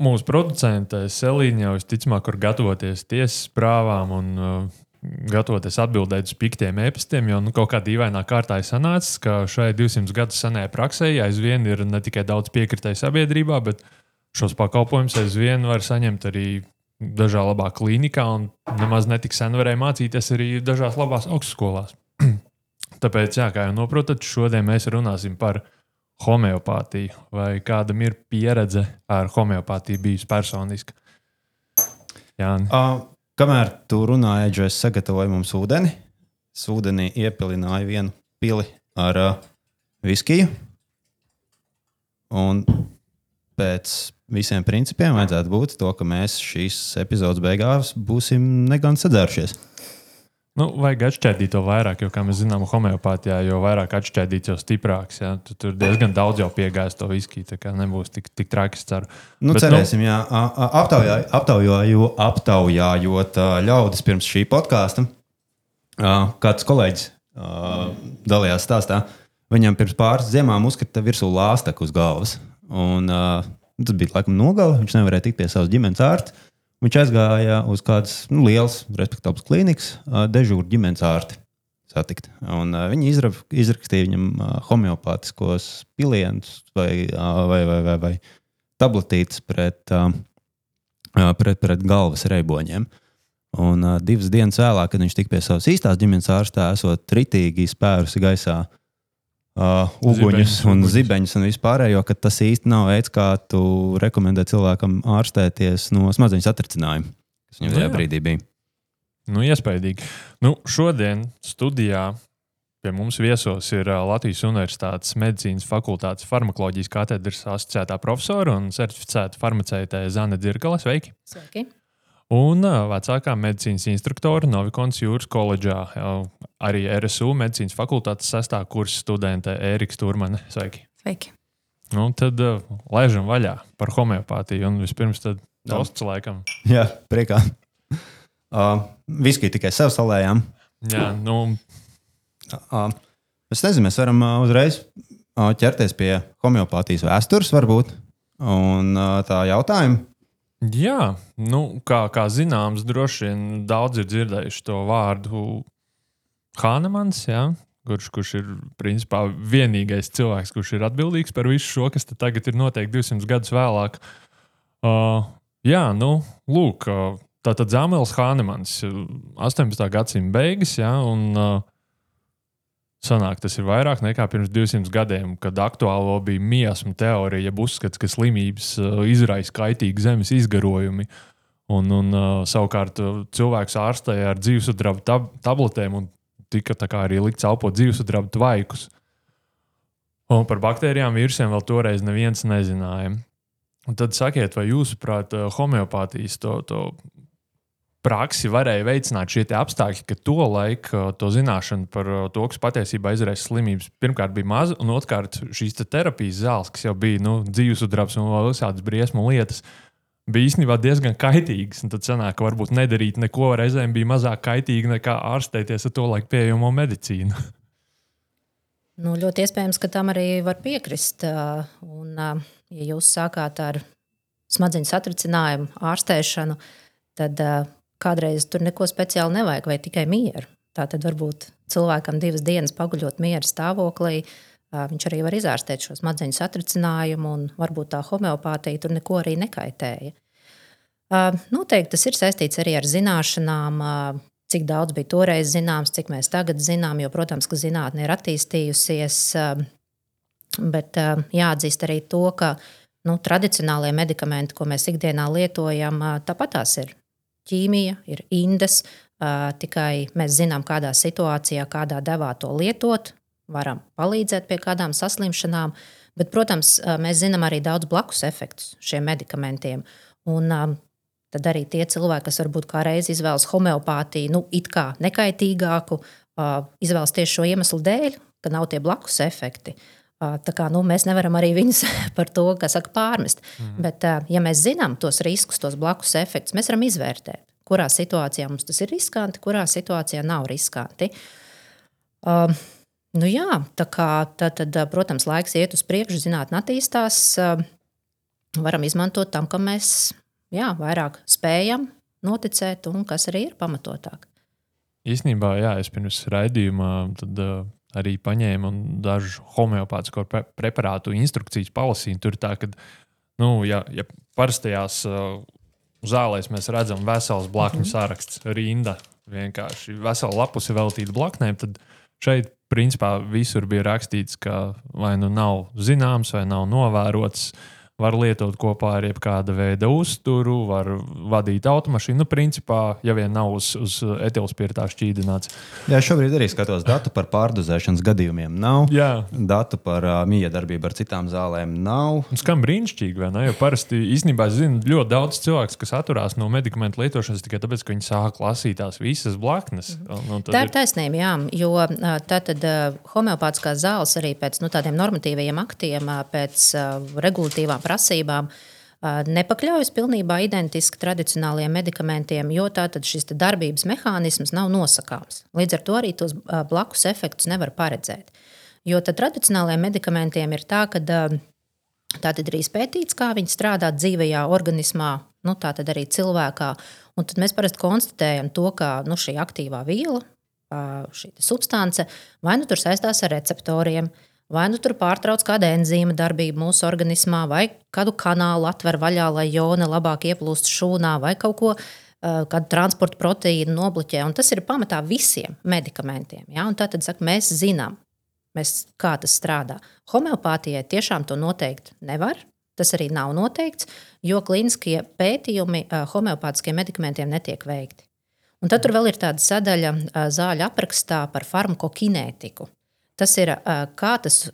mūsu producente Selīna jau visticamāk, kur gatavoties tiesas prāvām un uh, gatavoties atbildēt uz piktiem e-pastiem, jo nu, kaut kādā dīvainā kārtā ir sanācis, ka šai 200 gadu senajai praksē aizvien ir ne tikai daudz piekritēju sabiedrībā, bet šos pakalpojumus aizvien var saņemt arī dažā labā klīnikā, un nemaz netik sen varēja mācīties arī dažās labās augstskolās. Tāpēc, jā, kā jau noprotat, šodien mēs runāsim par homeopātiju, vai kādam ir pieredze ar homeopātiju bijusi personiska. Jā, uh, kamēr tu runāji, Edžers sagatavoja mums ūdeni. Es ūdenī iepilināju vienu pili ar uh, viskiju. Un pēc visiem principiem vajadzētu būt to, ka mēs šīs epizodes beigās būsim negan sadzērušies. Nu, vajag atšķērdīt to vairāk, jo, kā mēs zinām, homeopātijā jau vairāk atšķērdīts, jo stiprāks. Ja? Tu, tur diezgan daudz jau piegājas to viskiju, tā kā nebūs tik, tik traki. Nu, Bet, cerēsim, nu, jā. Aptaujā, aptaujāju, aptaujājot ļaudis pirms šī podkāsta, kāds kolēģis dalījās stāstā. Viņam pirms pāris ziemām uzkrita virsū lāstakļu uz galvas. Un, tas bija laikam nogale, viņš nevarēja tikt pie savas ģimenes ārsta. Viņš aizgāja uz kādas nu, lielas, respektablas klīnikas, dežūru ģimenes ārsti satikt. Un, uh, viņi izra, izrakstīja viņam uh, homeopātiskos pilienus vai, uh, vai, vai, vai, vai tabletītes pret, uh, pret, pret galvas reiboņiem. Un uh, divas dienas vēlāk, kad viņš tika pie savas īstās ģimenes ārstā, esot ritīgi spērusi gaisā uh, uguņus zibeņus, un zibeņus un vispārējo, ka tas īsti nav veids, kā tu rekomendē cilvēkam ārstēties no smadzeņu satricinājuma, kas viņam tajā brīdī bija. Nu, iespaidīgi. Nu, šodien studijā pie mums viesos ir Latvijas Universitātes medicīnas fakultātes farmakoloģijas katedras asociētā profesora un certificēta farmaceite Zana Dzirgala. Sveiki! Sveiki! Un vecākā medicīnas instruktore Novikons Jūras koledžā, arī RSU medicīnas fakultātes sestā kursa studente Ērika Turmane. Sveiki! Sveiki. Nu, tad uh, laižam vaļā par homeopātiju. Un vispirms tad tosts laikam. Jā, priekā. Uh, Viskiju tikai sev salējām. Jā, nu. Uh, es nezinu, mēs varam uh, uzreiz uh, ķerties pie homeopātijas vēstures varbūt. Un uh, tā jautājuma Jā, nu, kā, kā zināms, droši vien daudz ir dzirdējuši to vārdu Hānemans, ja? kurš, kurš ir principā vienīgais cilvēks, kurš ir atbildīgs par visu šo, kas tagad ir noteikti 200 gadus vēlāk. Uh, jā, nu, lūk, uh, tā tad Zāmēls Hānemans, 18. gadsimta beigas, ja, un uh, Sanāk, tas ir vairāk nekā pirms 200 gadiem, kad aktuālo bija miesmu teorija, jeb uzskats, ka slimības uh, izraisa kaitīgi zemes izgarojumi. Un, un uh, savukārt uh, cilvēks ārstēja ar dzīvesudraba tab tabletēm un tika arī likts elpot dzīvesudraba tvaikus. Un par baktērijām vīrusiem vēl toreiz neviens nezināja. Un tad sakiet, vai jūsuprāt, homeopātijas to, to praksi varēja veicināt šie apstākļi, ka to laiku to zināšanu par to, kas patiesībā izraisa slimības, pirmkārt bija maza, un otrkārt šīs te terapijas zāles, kas jau bija nu, dzīvesudrabs un visādas briesmu lietas. Bija īstenībā diezgan kaitīgas. Tad sanāk, ka varbūt nedarīt neko reizēm bija mazāk kaitīgi nekā ārstēties ar to laiku pieejamo medicīnu. Nu, ļoti iespējams, ka tam arī var piekrist. Un, ja jūs sākāt ar smadzeņu satricinājumu, ārstēšanu, tad kādreiz tur neko speciāli nevajag, vai tikai mieru. Tā tad varbūt cilvēkam divas dienas paguļot miera stāvoklī, viņš arī var izārstēt šo smadzeņu satricinājumu, un varbūt tā homeopātija tur neko arī nekaitēja. Noteikti tas ir saistīts arī ar zināšanām, cik daudz bija toreiz zināms, cik mēs tagad zinām, jo, protams, ka zinātnē ir attīstījusies. Bet jāatzīst arī to, ka nu, tradicionālie medikamenti, ko mēs ikdienā lietojam, tāpat tās ir ķīmija, ir indes. Tikai mēs zinām, kādā situācijā, kādā devā to lietot, varam palīdzēt pie kādām saslimšanām. Bet, protams, mēs zinām arī daudz blakus efektus šiem medikamentiem. Un, tad arī tie cilvēki, kas varbūt kā reiz izvēlas homeopātiju, nu, it kā nekaitīgāku, izvēlas tieši šo iemeslu dēļ, ka nav tie blakus efekti. Uh, tā kā, nu, mēs nevaram arī viņus par to saka, pārmest. Mm. Bet, ja mēs zinām tos riskus, tos blakus efektus, mēs varam izvērtēt kurā situācijā mums tas ir riskanti, kurā situācijā nav riskanti. Uh, nu jā, tā kā, tad, tad, protams, laiks iet uz priekšu, zinātnē attīstās. Uh, varam izmantot tam, kam mēs jā, vairāk spējam noticēt un kas arī ir pamatotāk. Īsnībā, jā, es pirms raidījumā tad, uh, arī paņēmu dažu homeopātisko pre preparātu instrukcijas palasīju. Tur tā, ka, nu, ja, ja parastajās uh, zālēs mēs redzam vesels blakņu mm. saraksts, rinda, vienkārši vesela lapus ir veltīta blaknēm, tad šeit principā visur bija rakstīts, ka vai nu nav zināms, vai nav novērots. Uh, var lietot kopā ar jebkāda veida uzturu, var vadīt automašīnu. Nu, principā, ja vien nav uz, uz etilspirtā šķīdināts. Jā, šobrīd arī skatos datu par pārdozēšanas gadījumiem. Nav. Jā. Datu par uh, miedarbību ar citām zālēm nav. Un skan brīnišķīgi, vai ne? Jo parasti īstenībā es zinu ļoti daudz cilvēku, kas atturās no medikamentu lietošanas tikai tāpēc, ka viņi sāk lasīt tās visas blaknes. Un, un tā ir taisnība, jā, jo tā tad homeopātiskās zāles arī pēc nu, tādiem normatīviem aktiem, pēc regulatīvām prasībām nepakļaujas pilnībā identiski tradicionālajiem medikamentiem, jo tātad šis darbības mehānisms nav nosakāms. Līdz ar to arī tos blakus efektus nevar paredzēt. Jo tradicionālajiem medikamentiem ir tā, ka tā tad ir izpētīts, kā viņi strādā dzīvajā organismā, nu, tā tad arī cilvēkā. Un tad mēs parasti konstatējam to, ka nu, šī aktīvā viela, šī substance, vai nu tur saistās ar receptoriem, uh, Vai nu tur pārtrauc kāda enzīma darbība mūsu organismā, vai kādu kanālu atver vaļā, lai jona labāk ieplūst šūnā, vai kaut ko kādu transporta proteīnu nobloķē. Un tas ir pamatā visiem medikamentiem. Ja? Tad saka, mēs zinām, mēs, kā tas strādā. Homeopātijai tiešām to noteikt nevar. Tas arī nav noteikts, jo klīniskie pētījumi homeopātiskiem medikamentiem netiek veikti. Un tad tur vēl ir tāda sadaļa zāļu aprakstā par farmakokinētiku. Tas ir kā, tas,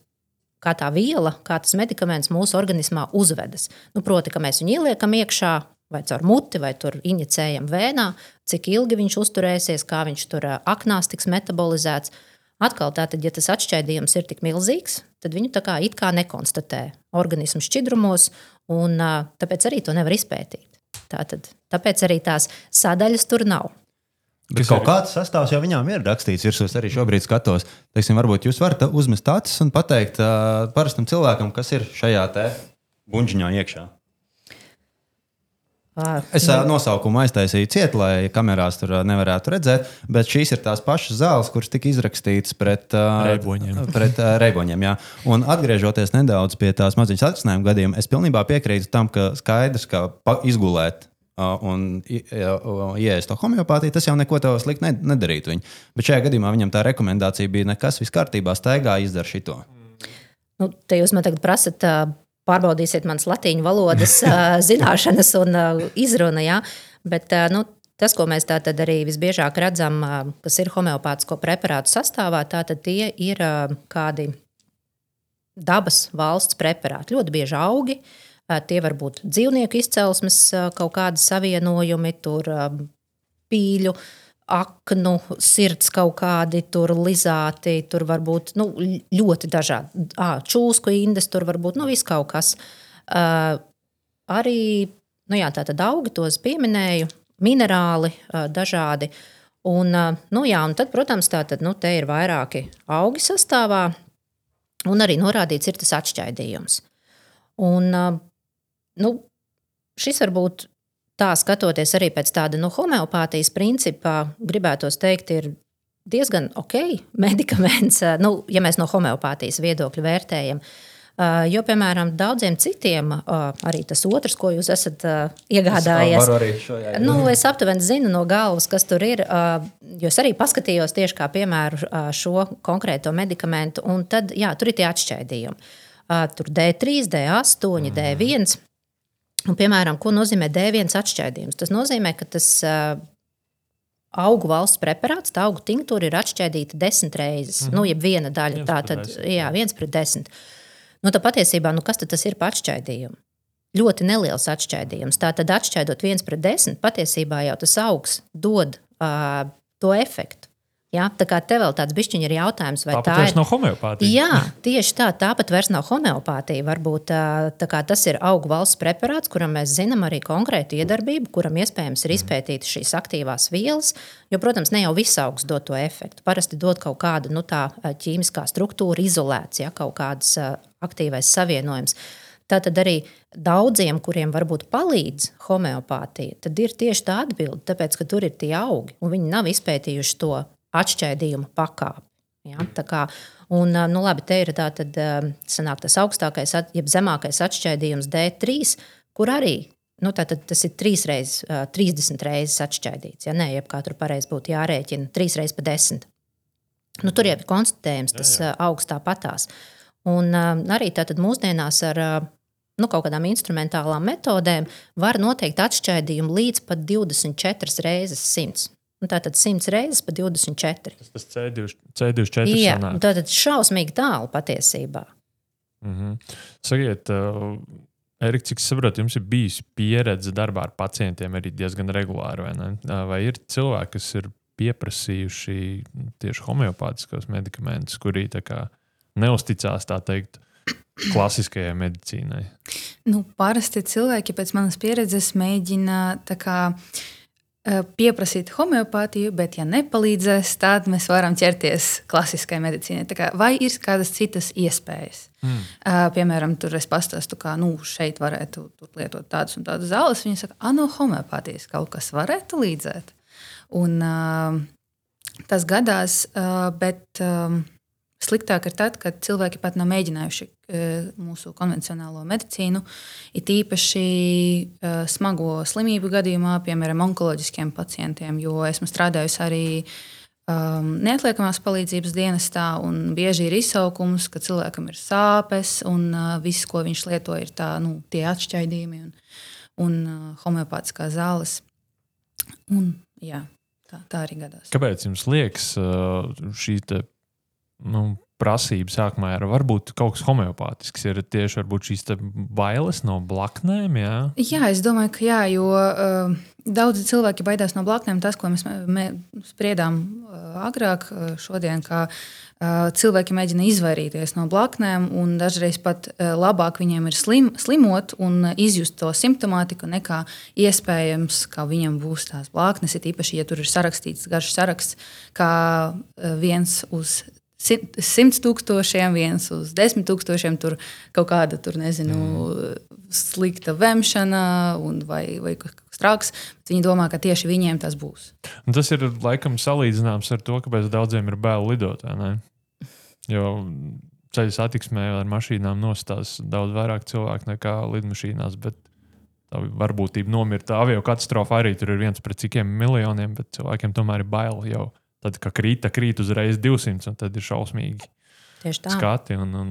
kā tā viela, kā tas medikaments mūsu organismā uzvedas. Nu, proti, ka mēs viņu ieliekam iekšā, vai caur muti, vai tur injicējam vēnā, cik ilgi viņš uzturēsies, kā viņš tur aknās tiks metabolizēts. Atkal, tātad, ja tas atšķaidījums ir tik milzīgs, tad viņu tā kā it kā nekonstatē organismu šķidrumos, un tāpēc arī to nevar izpētīt. Tātad, tāpēc arī tās sadaļas tur nav. Bet Kas kaut ir... kāds sastāvs jau viņām ir rakstīts. Ir, es arī šobrīd skatos, teiksim, varbūt jūs varat uzmest acis un pateikt uh, parastam cilvēkam, kas ir šajā buļbuļsāņā iekšā. À, es nu... nosaukumu aiztaisīju ciet, lai kamerās tur nevarētu redzēt, bet šīs ir tās pašas zāles, kuras tika izrakstītas pret reiboņiem. Pret, uh, reiboņiem jā. Un atgriežoties nedaudz pie tās maziņas atrisinājuma gadījuma, es pilnībā piekrītu tam, ka skaidrs, ka izgulēt un iesaist to homeopātiju, tas jau neko tādu sliktu nedarītu. Viņu. Bet šajā gadījumā viņam tā rekomendācija bija nekas, viss kārtībā, staigā, izdara šito. Nu, te jūs man tagad prasat, pārbaudīsiet manas latīņu valodas zināšanas un izrunu. Ja? Bet, nu, Tas, ko mēs tātad arī visbiežāk redzam, kas ir homeopātisko preparātu sastāvā, tātad tie ir kādi dabas valsts preparāti. Ļoti bieži augi, uh, Tie var būt dzīvnieku izcelsmes kaut kādi savienojumi, tur pīļu, aknu, sirds kaut kādi tur lizāti, tur var būt nu, ļoti dažādi. À, čūsku indes, tur var būt nu, viss kaut kas. Uh, arī nu, jā, tātad augi tos pieminēju, minerāli uh, dažādi. Un, uh, nu, jā, un tad, protams, tātad, nu, te ir vairāki augi sastāvā, un arī norādīts ir tas atšķaidījums. Un, uh, nu, šis varbūt tā skatoties arī pēc tāda nu, homeopātijas principā, gribētos teikt, ir diezgan ok medikaments, nu, ja mēs no homeopātijas viedokļa vērtējam. Jo, piemēram, daudziem citiem, arī tas otrs, ko jūs esat iegādājies, šo, jā, jā. Nu, es aptuveni zinu no galvas, kas tur ir. Jo es arī paskatījos tieši kā piemēru šo konkrēto medikamentu, un tad, jā, tur ir tie atšķaidījumi. Tur D3, D8, mm. D1. Un, piemēram, ko nozīmē D1 atšķaidījums? Tas nozīmē, ka tas uh, augu valsts preparāts, tā augu tinktūra ir atšķaidīta desmit reizes. Mm -hmm. Nu, ja viena daļa, viens tā tad jā, viens pret desmit. Nu, tā patiesībā, nu, kas tas ir par atšķaidījumu? Ļoti neliels atšķaidījums. Tā tad atšķaidot viens pret desmit, patiesībā jau tas augs dod uh, to efektu. Ja? Tā kā tev vēl tāds bišķiņš ir jautājums, vai tāpat tā ir. nav homeopātija. Jā, tieši tā, tāpat vairs nav homeopātija. Varbūt tā tas ir augu valsts preparāts, kuram mēs zinām arī konkrētu iedarbību, kuram iespējams ir mhm. izpētīta šīs aktīvās vielas. Jo, protams, ne jau viss augs dod to efektu. Parasti dod kaut kādu nu, ķīmiskā struktūra, izolēts, ja kaut kāds aktīvais savienojums. Tātad arī daudziem, kuriem varbūt palīdz homeopātija, tad ir tieši tā atbilde, tāpēc, ka tur ir tie augi, un viņi nav izpētījuši to atšķaidījumu pakāpi. Ja? Kā, un, nu, labi, te ir tā, tad, sanāk, tas augstākais, jeb zemākais atšķaidījums D3, kur arī nu, tātad, tas ir trīs reizes, 30 reizes atšķaidīts. Ja nē, jeb kā tur pareizi būtu jārēķina, trīs reizes pa desmit. Nu, tur jau ir konstatējams tas jā, jā. augstā patās. Un arī tātad mūsdienās ar nu, kaut kādām instrumentālām metodēm var noteikt atšķaidījumu līdz pat 24 reizes 100. Un tātad 100 reizes pa 24. Tas, tas C2, C24 Jā, sanāk. tātad šausmīgi tālu patiesībā. Mm -hmm. Sakiet, uh, Erika, cik saprotu, jums ir bijusi pieredze darbā ar pacientiem arī diezgan regulāri, vai ne? Uh, vai ir cilvēki, kas ir pieprasījuši tieši homeopātiskos medikamentus, kuri kā, neusticās tā teikt klasiskajai medicīnai? Nu, parasti cilvēki pēc manas pieredzes mēģina kā, pieprasīt homeopātiju, bet, ja nepalīdzēs, tad mēs varam ķerties klasiskajai medicīnai. Vai ir kādas citas iespējas? Mm. Uh, piemēram, tur es pastāstu, kā nu, šeit varētu lietot tādas un tādas zāles. Viņi saka, ah, no homeopātijas kaut kas varētu līdzēt. Un, uh, tas gadās, uh, bet. Uh, Sliktāk ir tad, kad cilvēki pat nav mēģinājuši mūsu konvencionālo medicīnu, it īpaši e, smago slimību gadījumā, piemēram, onkoloģiskiem pacientiem, jo esmu strādājusi arī um, neatliekamās palīdzības dienestā, un bieži ir izsaukums, ka cilvēkam ir sāpes, un uh, viss, ko viņš lieto, ir tā, nu, tie atšķaidījumi un, un uh, homeopātiskās zāles. Un, jā, tā, tā arī gadās. Kāpēc jums liekas šī nu, prasība sākumā ir varbūt kaut kas homeopātisks. Ir tieši šīs bailes no blaknēm. Jā, jā es domāju, ka jā, jo uh, daudzi cilvēki baidās no blaknēm. Tas, ko mēs mē, spriedām uh, agrāk, uh, šodien, kā uh, cilvēki mēģina izvairīties no blaknēm, un dažreiz pat uh, labāk viņiem ir slim, slimot un izjust to simptomātiku, nekā iespējams, ka viņam būs tās blaknes. Ir īpaši, ja tur ir sarakstīts garš saraksts, kā uh, viens uz simts tūkstošiem, viens uz desmit tūkstošiem, tur kaut kāda, tur, nezinu, mm. slikta vemšana vai, vai kaut kas traks. Viņi domā, ka tieši viņiem tas būs. Un tas ir laikam salīdzināms ar to, kāpēc daudziem ir bail lidot. Jo ceļu satiksmē ar mašīnām nostās daudz vairāk cilvēku nekā lidmašīnās. Bet tā varbūtība nomirt avio katastrofā arī tur ir viens pret cikiem miljoniem, bet cilvēkiem tomēr ir bail jau Tad, kad krīt, krīt uzreiz 200, un tad ir šausmīgi. Tieši tā. Skati, un, un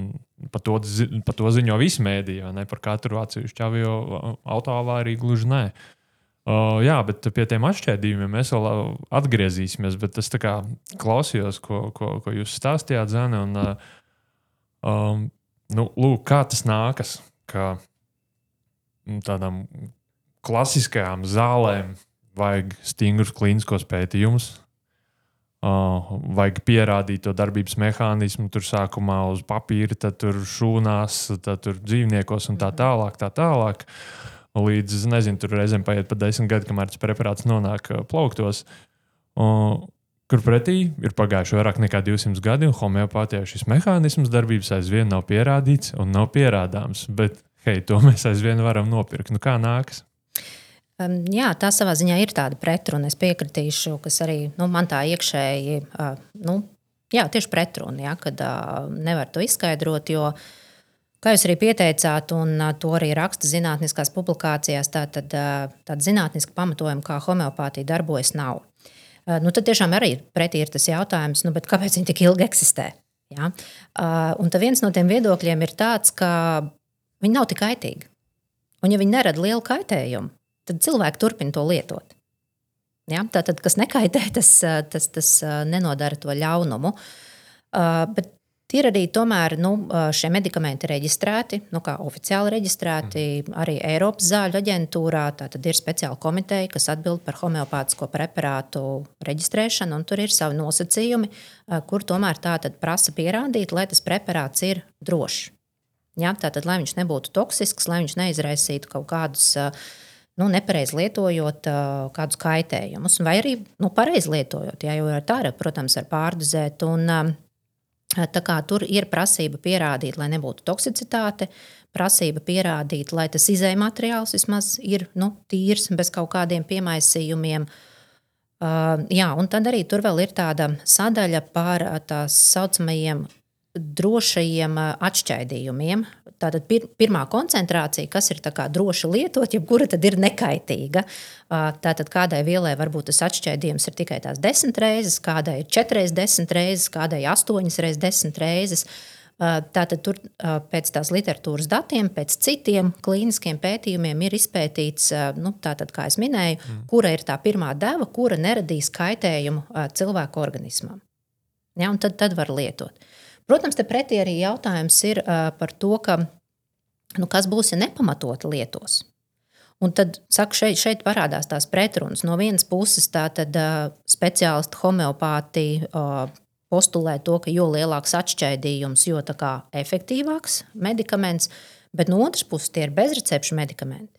par, to, par to ziņo visi mēdīji, ne par katru atsevišķu avio autoavāriju gluži nē. Uh, jā, bet pie tiem atšķērdījumiem mēs vēl atgriezīsimies. Bet es klausījos, ko, ko, ko jūs stāstījāt, Zana. Un, uh, um, nu, lūk, kā tas nākas, ka tādām klasiskajām zālēm vajag stingrus klīniskos pētījumus, Uh, vajag pierādīt to darbības mehānismu, tur sākumā uz papīra, tad tur šūnās, tad tur dzīvniekos un tā mhm. tālāk. Tā tālāk. Līdz, nezinu, tur reizēm paiet pat desmit gadi, kamēr tas preparāts nonāk plauktos. Uh, kur pretī ir pagājuši vairāk nekā 200 gadi, un homeopātijā šis mehānisms darbības aizvien nav pierādīts un nav pierādāms. Bet, hei, to mēs aizvien varam nopirkt. Nu, kā nāks? Jā, tā savā ziņā ir tāda pretruna. Es piekritīšu, kas arī nu, man tā iekšēji, nu, jā, tieši pretruna, ja, kad nevar to izskaidrot. Jo, kā jūs arī pieteicāt, un to arī raksta zinātniskās publikācijās, tā, tad tāda zinātniska pamatojuma, kā homeopātija darbojas, nav. Nu, tad tiešām arī pretī ir tas jautājums, nu, kāpēc viņi tik ilgi eksistē. Ja? Un viens no tiem viedokļiem ir tāds, ka viņi nav tik kaitīgi. Un, ja viņi nerada lielu kaitējumu, tad cilvēki turpina to lietot. Ja? Tātad, kas nekaitē, tas, tas, tas nenodara to ļaunumu. Bet ir arī tomēr, nu, šie medikamenti reģistrēti, nu, kā oficiāli reģistrēti mm. arī Eiropas zāļu aģentūrā. Tad ir speciāla komiteja, kas atbild par homeopātisko preparātu reģistrēšanu, un tur ir savi nosacījumi, kur tomēr tā prasa pierādīt, lai tas preparāts ir drošs. Ja? Tātad, lai viņš nebūtu toksisks, lai viņš neizraisītu kaut kādus uh, nu, nepareizi lietojot uh, kādus kaitējumus, vai arī nu, pareizi lietojot, jā, jo tā ir, protams, var pārdozēt. Un, uh, Tā kā tur ir prasība pierādīt, lai nebūtu toksicitāte, prasība pierādīt, lai tas izējai materiāls vismaz ir nu, tīrs, bez kaut kādiem piemaisījumiem. Uh, jā, un tad arī tur vēl ir tāda sadaļa par tā saucamajiem drošajiem atšķaidījumiem. Tātad pir, pirmā koncentrācija, kas ir droši lietot, jebkura tad ir nekaitīga. Tātad kādai vielai varbūt tas atšķaidījums ir tikai tās desmit reizes, kādai ir četras desmit reizes, kādai astoņas reizes desmit reizes. Tātad tur pēc tās literatūras datiem, pēc citiem klīniskiem pētījumiem ir izpētīts, nu, tātad, kā jau minēju, mm. kura ir tā pirmā deva, kura neradīs kaitējumu cilvēku organismam. Ja, tad, tad var lietot. Protams, te pretī arī jautājums ir par to, ka, nu, kas būs, ja nepamatoti lietos. Un tad saku, šeit, šeit parādās tās pretrunas. No vienas puses, tā tad uh, speciālisti homeopāti uh, postulē to, ka jo lielāks atšķaidījums, jo efektīvāks medikaments, bet no otras puses tie ir bezrecepšu medikamenti.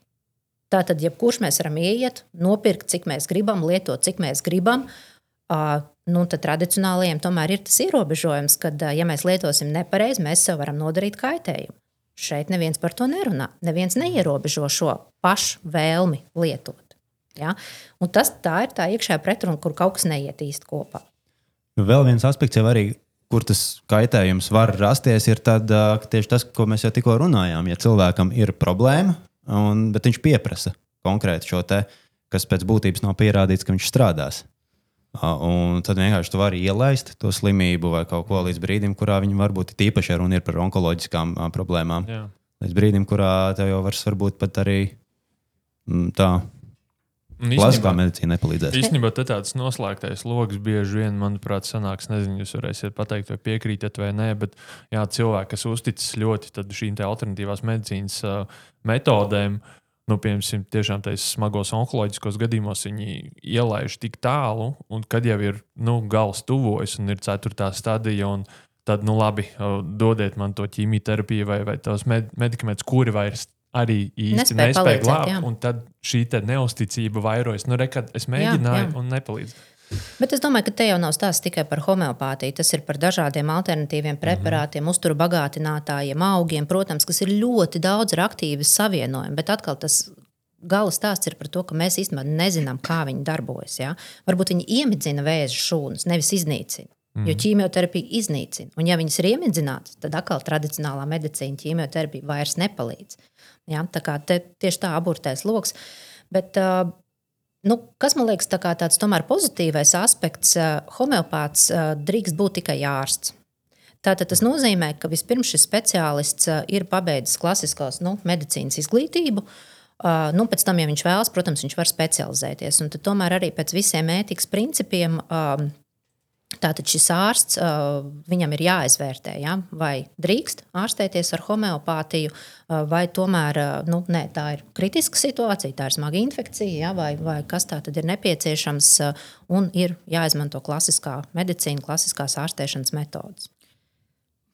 Tātad, jebkurš mēs varam ieiet, nopirkt, cik mēs gribam, lietot, cik mēs gribam. Uh, nu, tad tradicionālajiem tomēr ir tas ierobežojums, ka, ja mēs lietosim nepareizi, mēs sev varam nodarīt kaitējumu. Šeit neviens par to nerunā. Neviens neierobežo šo pašu vēlmi lietot. Ja? Un tas tā ir tā iekšējā pretruna, kur kaut kas neiet īsti kopā. Nu, vēl viens aspekts, arī, kur tas kaitējums var rasties, ir tad, tieši tas, ko mēs jau tikko runājām. Ja cilvēkam ir problēma, un, bet viņš pieprasa konkrēti šo te, kas pēc būtības nav pierādīts, ka viņš strādās. Un tad vienkārši tu vari ielaist to slimību vai kaut ko līdz brīdim, kurā viņi varbūt ir īpaši ja runa par onkoloģiskām problēmām. Jā. Līdz brīdim, kurā tev jau vairs varbūt pat arī tā. Klasiskā medicīna nepalīdzēs. Īstenībā tāds noslēgtais lokus bieži vien, manuprāt, sanāks. Nezinu, jūs varēsiet pateikt, vai piekrītat vai nē, bet jā, cilvēki, kas uzticas ļoti šīm alternatīvās medicīnas uh, metodēm, uh, nu, piemēram, tiešām tajos smagos onkoloģiskos gadījumos viņi ielaiž tik tālu, un kad jau ir nu, gals tuvojas un ir ceturtā stadija. Tad, nu, labi, dodiet man to ķīmijterapiju vai, vai tos med medikamentus, kuri vairs arī īsti nespēja, nespēja glābt. Tad šī neusticība vairojas. Nu, re, es mēģināju, jā, jā. un nepalīdz. Bet es domāju, ka te jau nav stāsts tikai par homeopātiju. Tas ir par dažādiem alternatīviem preparātiem, mm -hmm. uzturu bagātinātājiem, augiem, protams, kas ir ļoti daudz ar aktīvu savienojumu. Bet atkal tas gala stāsts ir par to, ka mēs īstenībā nezinām, kā viņi darbojas. Ja? Varbūt viņi iemidzina vēža šūnas, nevis iznīcina. Mm. Jo mhm. ķīmijterapija iznīcina. Un, ja viņas ir iemidzinātas, tad atkal tradicionālā medicīna ķīmijterapija vairs nepalīdz. Ja? Tā kā te, tieši tā aburtais lokus. Bet uh, Nu, kas man liekas tā tāds tomēr pozitīvais aspekts, eh, homeopāts eh, drīkst būt tikai ārsts. Tātad tas nozīmē, ka vispirms šis speciālists eh, ir pabeidzis klasiskās nu, medicīnas izglītību. Nu, pēc tam, ja viņš vēlas, protams, viņš var specializēties. Un tomēr arī pēc visiem ētikas principiem Tātad šis ārsts, viņam ir jāizvērtē, ja, vai drīkst ārstēties ar homeopātiju, vai tomēr nu, nē, tā ir kritiska situācija, tā ir smaga infekcija, ja, vai, vai kas tā tad ir nepieciešams, un ir jāizmanto klasiskā medicīna, klasiskās ārstēšanas metodas.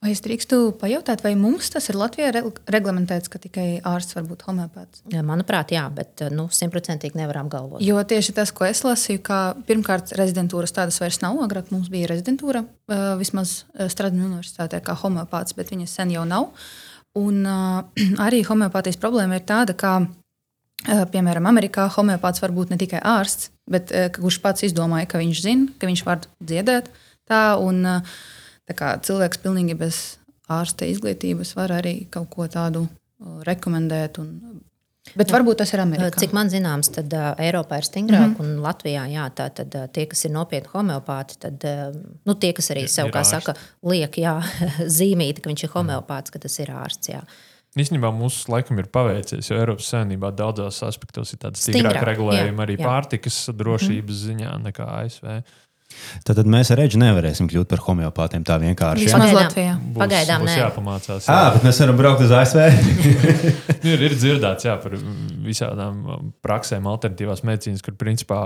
Vai es drīkstu pajautāt, vai mums tas ir Latvijā reglamentēts, ka tikai ārsts var būt homeopāts? Manuprāt, jā, bet nu, simtprocentīgi nevaram galvot. Jo tieši tas, ko es lasīju, ka pirmkārt rezidentūras tādas vairs nav. Agrāk mums bija rezidentūra, vismaz Stradina universitātē, kā homeopāts, bet viņas sen jau nav. Un arī homeopātijas problēma ir tāda, ka, piemēram, Amerikā homeopāts var būt ne tikai ārsts, bet kurš pats izdomāja, ka viņš zina, ka viņš var dziedēt. Tā, un, uh, cilvēks pilnīgi bez ārsta izglītības var arī kaut ko tādu rekomendēt. Un, Bet jā. varbūt tas ir Amerikā. Cik man zināms, tad uh, Eiropā ir stingrāk, mm -hmm. un Latvijā jā, tā, tad, uh, tie, kas ir nopietni homeopāti, tad uh, nu, tie, kas arī sev, kā saka, liek jā, zīmīti, ka viņš ir homeopāts, ka tas ir ārsts. Jā. Īstenībā mums laikam ir paveicies, jo Eiropas Savienībā daudzos aspektos ir tāda stingrāka regulējuma arī jā. pārtikas drošības mm ziņā nekā ASV. Tad, tad mēs ar Reģu nevarēsim kļūt par homeopātiem tā vienkārši. Ja? Pagaidām, Latvijā. Būs, Pagaidām būs jāpamācās. Jā, à, bet mēs varam braukt uz ASV. ir, ir dzirdēts jā, par visādām praksēm, alternatīvās medicīnas, kur principā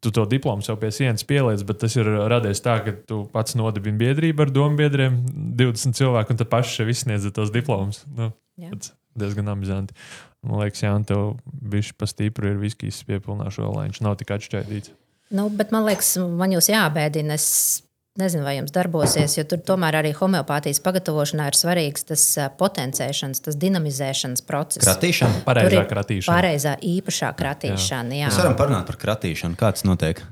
tu to diplomu sev pie sienas pieliec, bet tas ir radies tā, ka tu pats nodibini biedrību ar domu biedriem, 20 cilvēku, un tu paši sev izsniedz tos diplomus. Nu, diezgan amizanti. Man liekas, Jā, tev bija pa stipru ir viskijas piepilnāšo, lai viņš nav tik atšķaidīts. Nu, bet man liekas, man jūs jābēdina. Es nezinu, vai jums darbosies, jo tur tomēr arī homeopātijas pagatavošanā ir svarīgs tas potencēšanas, tas dinamizēšanas process. Kratīšana? Pareizā kratīšana. Pareizā īpašā kratīšana. Jā. Jā. Mēs varam parunāt par kratīšanu. Kā tas notiek?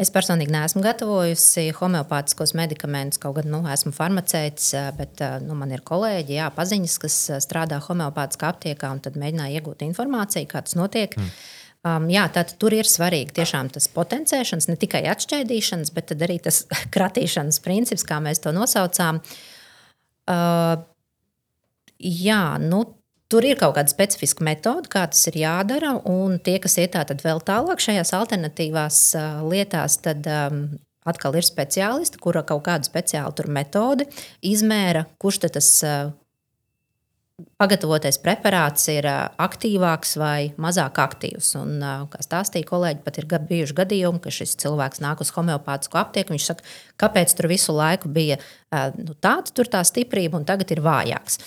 Es personīgi neesmu gatavojusi homeopātiskos medikamentus, kaut gan nu, esmu farmaceits, bet nu, man ir kolēģi, jā, paziņas, kas strādā homeopātiskā aptiekā un tad mēģināja iegūt informāciju, kā tas notiek. Mm. Um, jā, tad tur ir svarīgi tiešām tas potenciēšanas, ne tikai atšķaidīšanas, bet arī tas kratīšanas princips, kā mēs to nosaucām. Uh, jā, nu, Tur ir kaut kāda specifiska metode, kā tas ir jādara. Un tie, kas iet tātad vēl tālāk šajās alternatīvās uh, lietās, tad um, atkal ir speciālisti, kura kaut kādu speciālu metodi izmēra, kurš tas uh, pagatavotais preparāts ir aktīvāks vai mazāk aktīvs. Un, kā stāstīja kolēģi, pat ir bijuši gadījumi, ka šis cilvēks nāk uz homeopātisku aptieku. Viņš saka, kāpēc tur visu laiku bija nu, tāda tur tā stiprība, un tagad ir vājāks.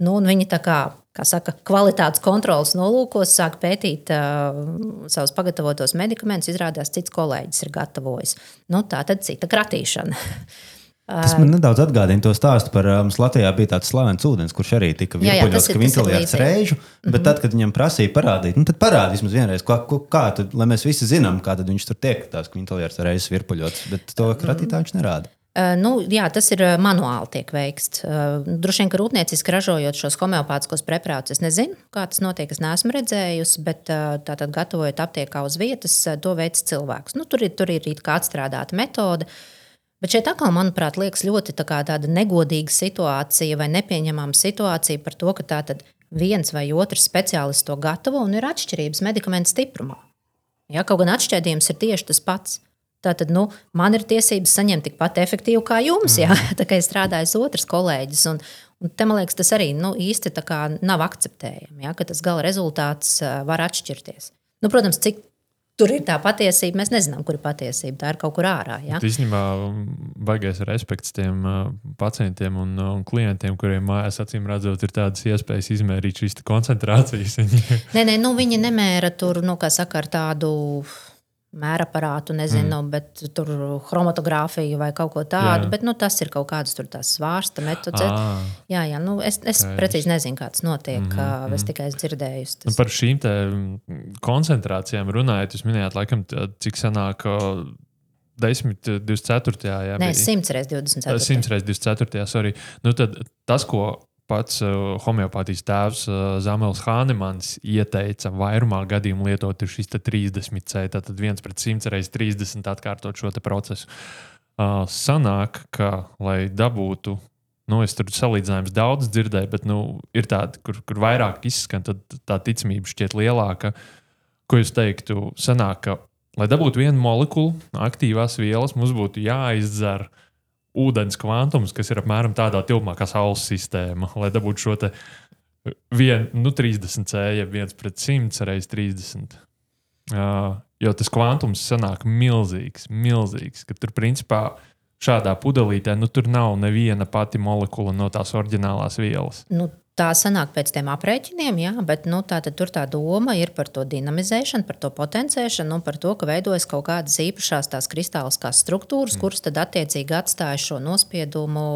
Nu, viņi tā kā, kā saka, kvalitātes kontrolas nolūkos sāk pētīt uh, savus pagatavotos medikamentus. Izrādās, cits kolēģis ir gatavojis. Nu, tā tad cita kratīšana. Tas man nedaudz atgādina to stāstu par mums Latvijā bija tāds slavens ūdens, kurš arī tika virpuļots, ka vintilēts reižu, bet mm -hmm. tad, kad viņam prasīja parādīt, nu, tad parādi vismaz vienreiz, kā, kā tad, lai mēs visi zinām, kā tad viņš tur tiek, tās vintilēts reizes virpuļots, bet to kratītā viņš nerāda. Uh, nu, jā, tas ir manuāli tiek veikts. Uh, droši vien, ka rūpnieciski ražojot šos homeopātiskos preparātus, es nezinu, kā tas notiek. Es neesmu redzējusi, bet uh, tātad gatavojot aptiekā uz vietas, to veids cilvēks. Nu, tur ir, tur ir kā atstrādāta metode. Bet šeit atkal, manuprāt, liekas ļoti tā tāda negodīga situācija vai nepieņemama situācija par to, ka tātad viens vai otrs speciālists to gatavo un ir atšķirības medikamentu stiprumā. Ja, kaut gan atšķēdījums ir tieši tas pats. Tātad nu, man ir tiesības saņemt tikpat efektīvu kā jums, mm. ja tā kā ir strādājis otrs kolēģis. Un, un te, man liekas, tas arī nu, īsti nav akceptējami, ja, ka tas gala rezultāts var atšķirties. Nu, protams, cik tur ir tā patiesība, mēs nezinām, kur ir patiesība. Tā ir kaut kur ārā. Ja? Īstenībā, baigais respekts tiem uh, pacientiem un, un klientiem, kuriem mājās acīm redzot, ir tādas iespējas izmērīt šīs koncentrācijas. nē, nē, nu, viņi nemēra tur, nu, kā saka, ar tādu mēraparātu, nezinu, mm. bet tur chromatogrāfiju vai kaut ko tādu. Jā. Bet nu, tas ir kaut kāds tur svārsta metods. Ah. Jā, jā, nu, es, es Kaiš. precīzi nezinu, kā tas notiek. Mm -hmm. Es tikai esmu dzirdējusi. Tas... Nu, par šīm koncentrācijām runājot, jūs minējāt, laikam, cik sanāk. 10, 24. Jā, Nē, 100 reizes 24. 100 reizes 24. Sorry. Nu, tad tas, ko pats uh, homeopātijas tēvs uh, Zamels Hānemans ieteica vairumā gadījumu lietot šis 30C, tātad 1 pret 100 reizes 30 atkārtot šo procesu. Uh, sanāk, ka, lai dabūtu, nu, es tur salīdzinājums daudz dzirdēju, bet nu, ir tādi, kur, kur vairāk izskan, tad tā ticamība šķiet lielāka. Ko jūs teiktu? Sanāk, ka, lai dabūtu vienu molekulu aktīvās vielas, mums būtu jāizdzer uh, ūdens kvantums, kas ir apmēram tādā tilpumā kā Saules sistēma, lai dabūtu šo vien, nu, 30 C, ja 1 pret 100 reizes 30. Uh, jo tas kvantums sanāk milzīgs, milzīgs, tur principā šādā pudelītē nu, tur nav neviena pati molekula no tās oriģinālās vielas. Nu, Tā sanāk pēc tiem aprēķiniem, jā, bet nu, tā, tur tā doma ir par to dinamizēšanu, par to potenciēšanu un par to, ka veidojas kaut kādas īpašās tās kristāliskās struktūras, mm. kuras tad attiecīgi atstāja šo nospiedumu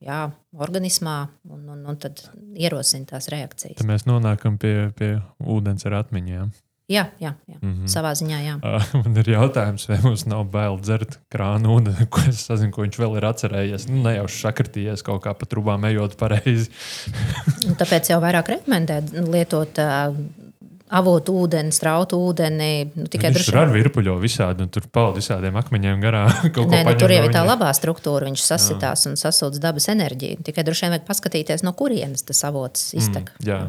jā, organismā un, un, un tad ierosina tās reakcijas. Tad mēs nonākam pie, pie ūdens ar atmiņām. Jā, jā, jā. Mm -hmm. savā ziņā. Jā. Uh, man ir jautājums, vai mums nav bail dzert krānu ūdeni, ko es sazinu, ko viņš vēl ir atcerējies. Nu, ne jau sakartījies kaut kā pa trubām ejot pareizi. tāpēc jau vairāk rekomendē lietot. Uh, avotu ūdeni, strautu ūdeni. Nu, tikai viņš tur ar virpuļo visādi, un tur pauda visādiem akmeņiem garām. Nē, nu, tur jau ir tā labā struktūra, viņš sasitās jā. un sasūdz dabas enerģiju. Tikai droši vien vajag paskatīties, no kurienes tas avots iztek. Mm, jā,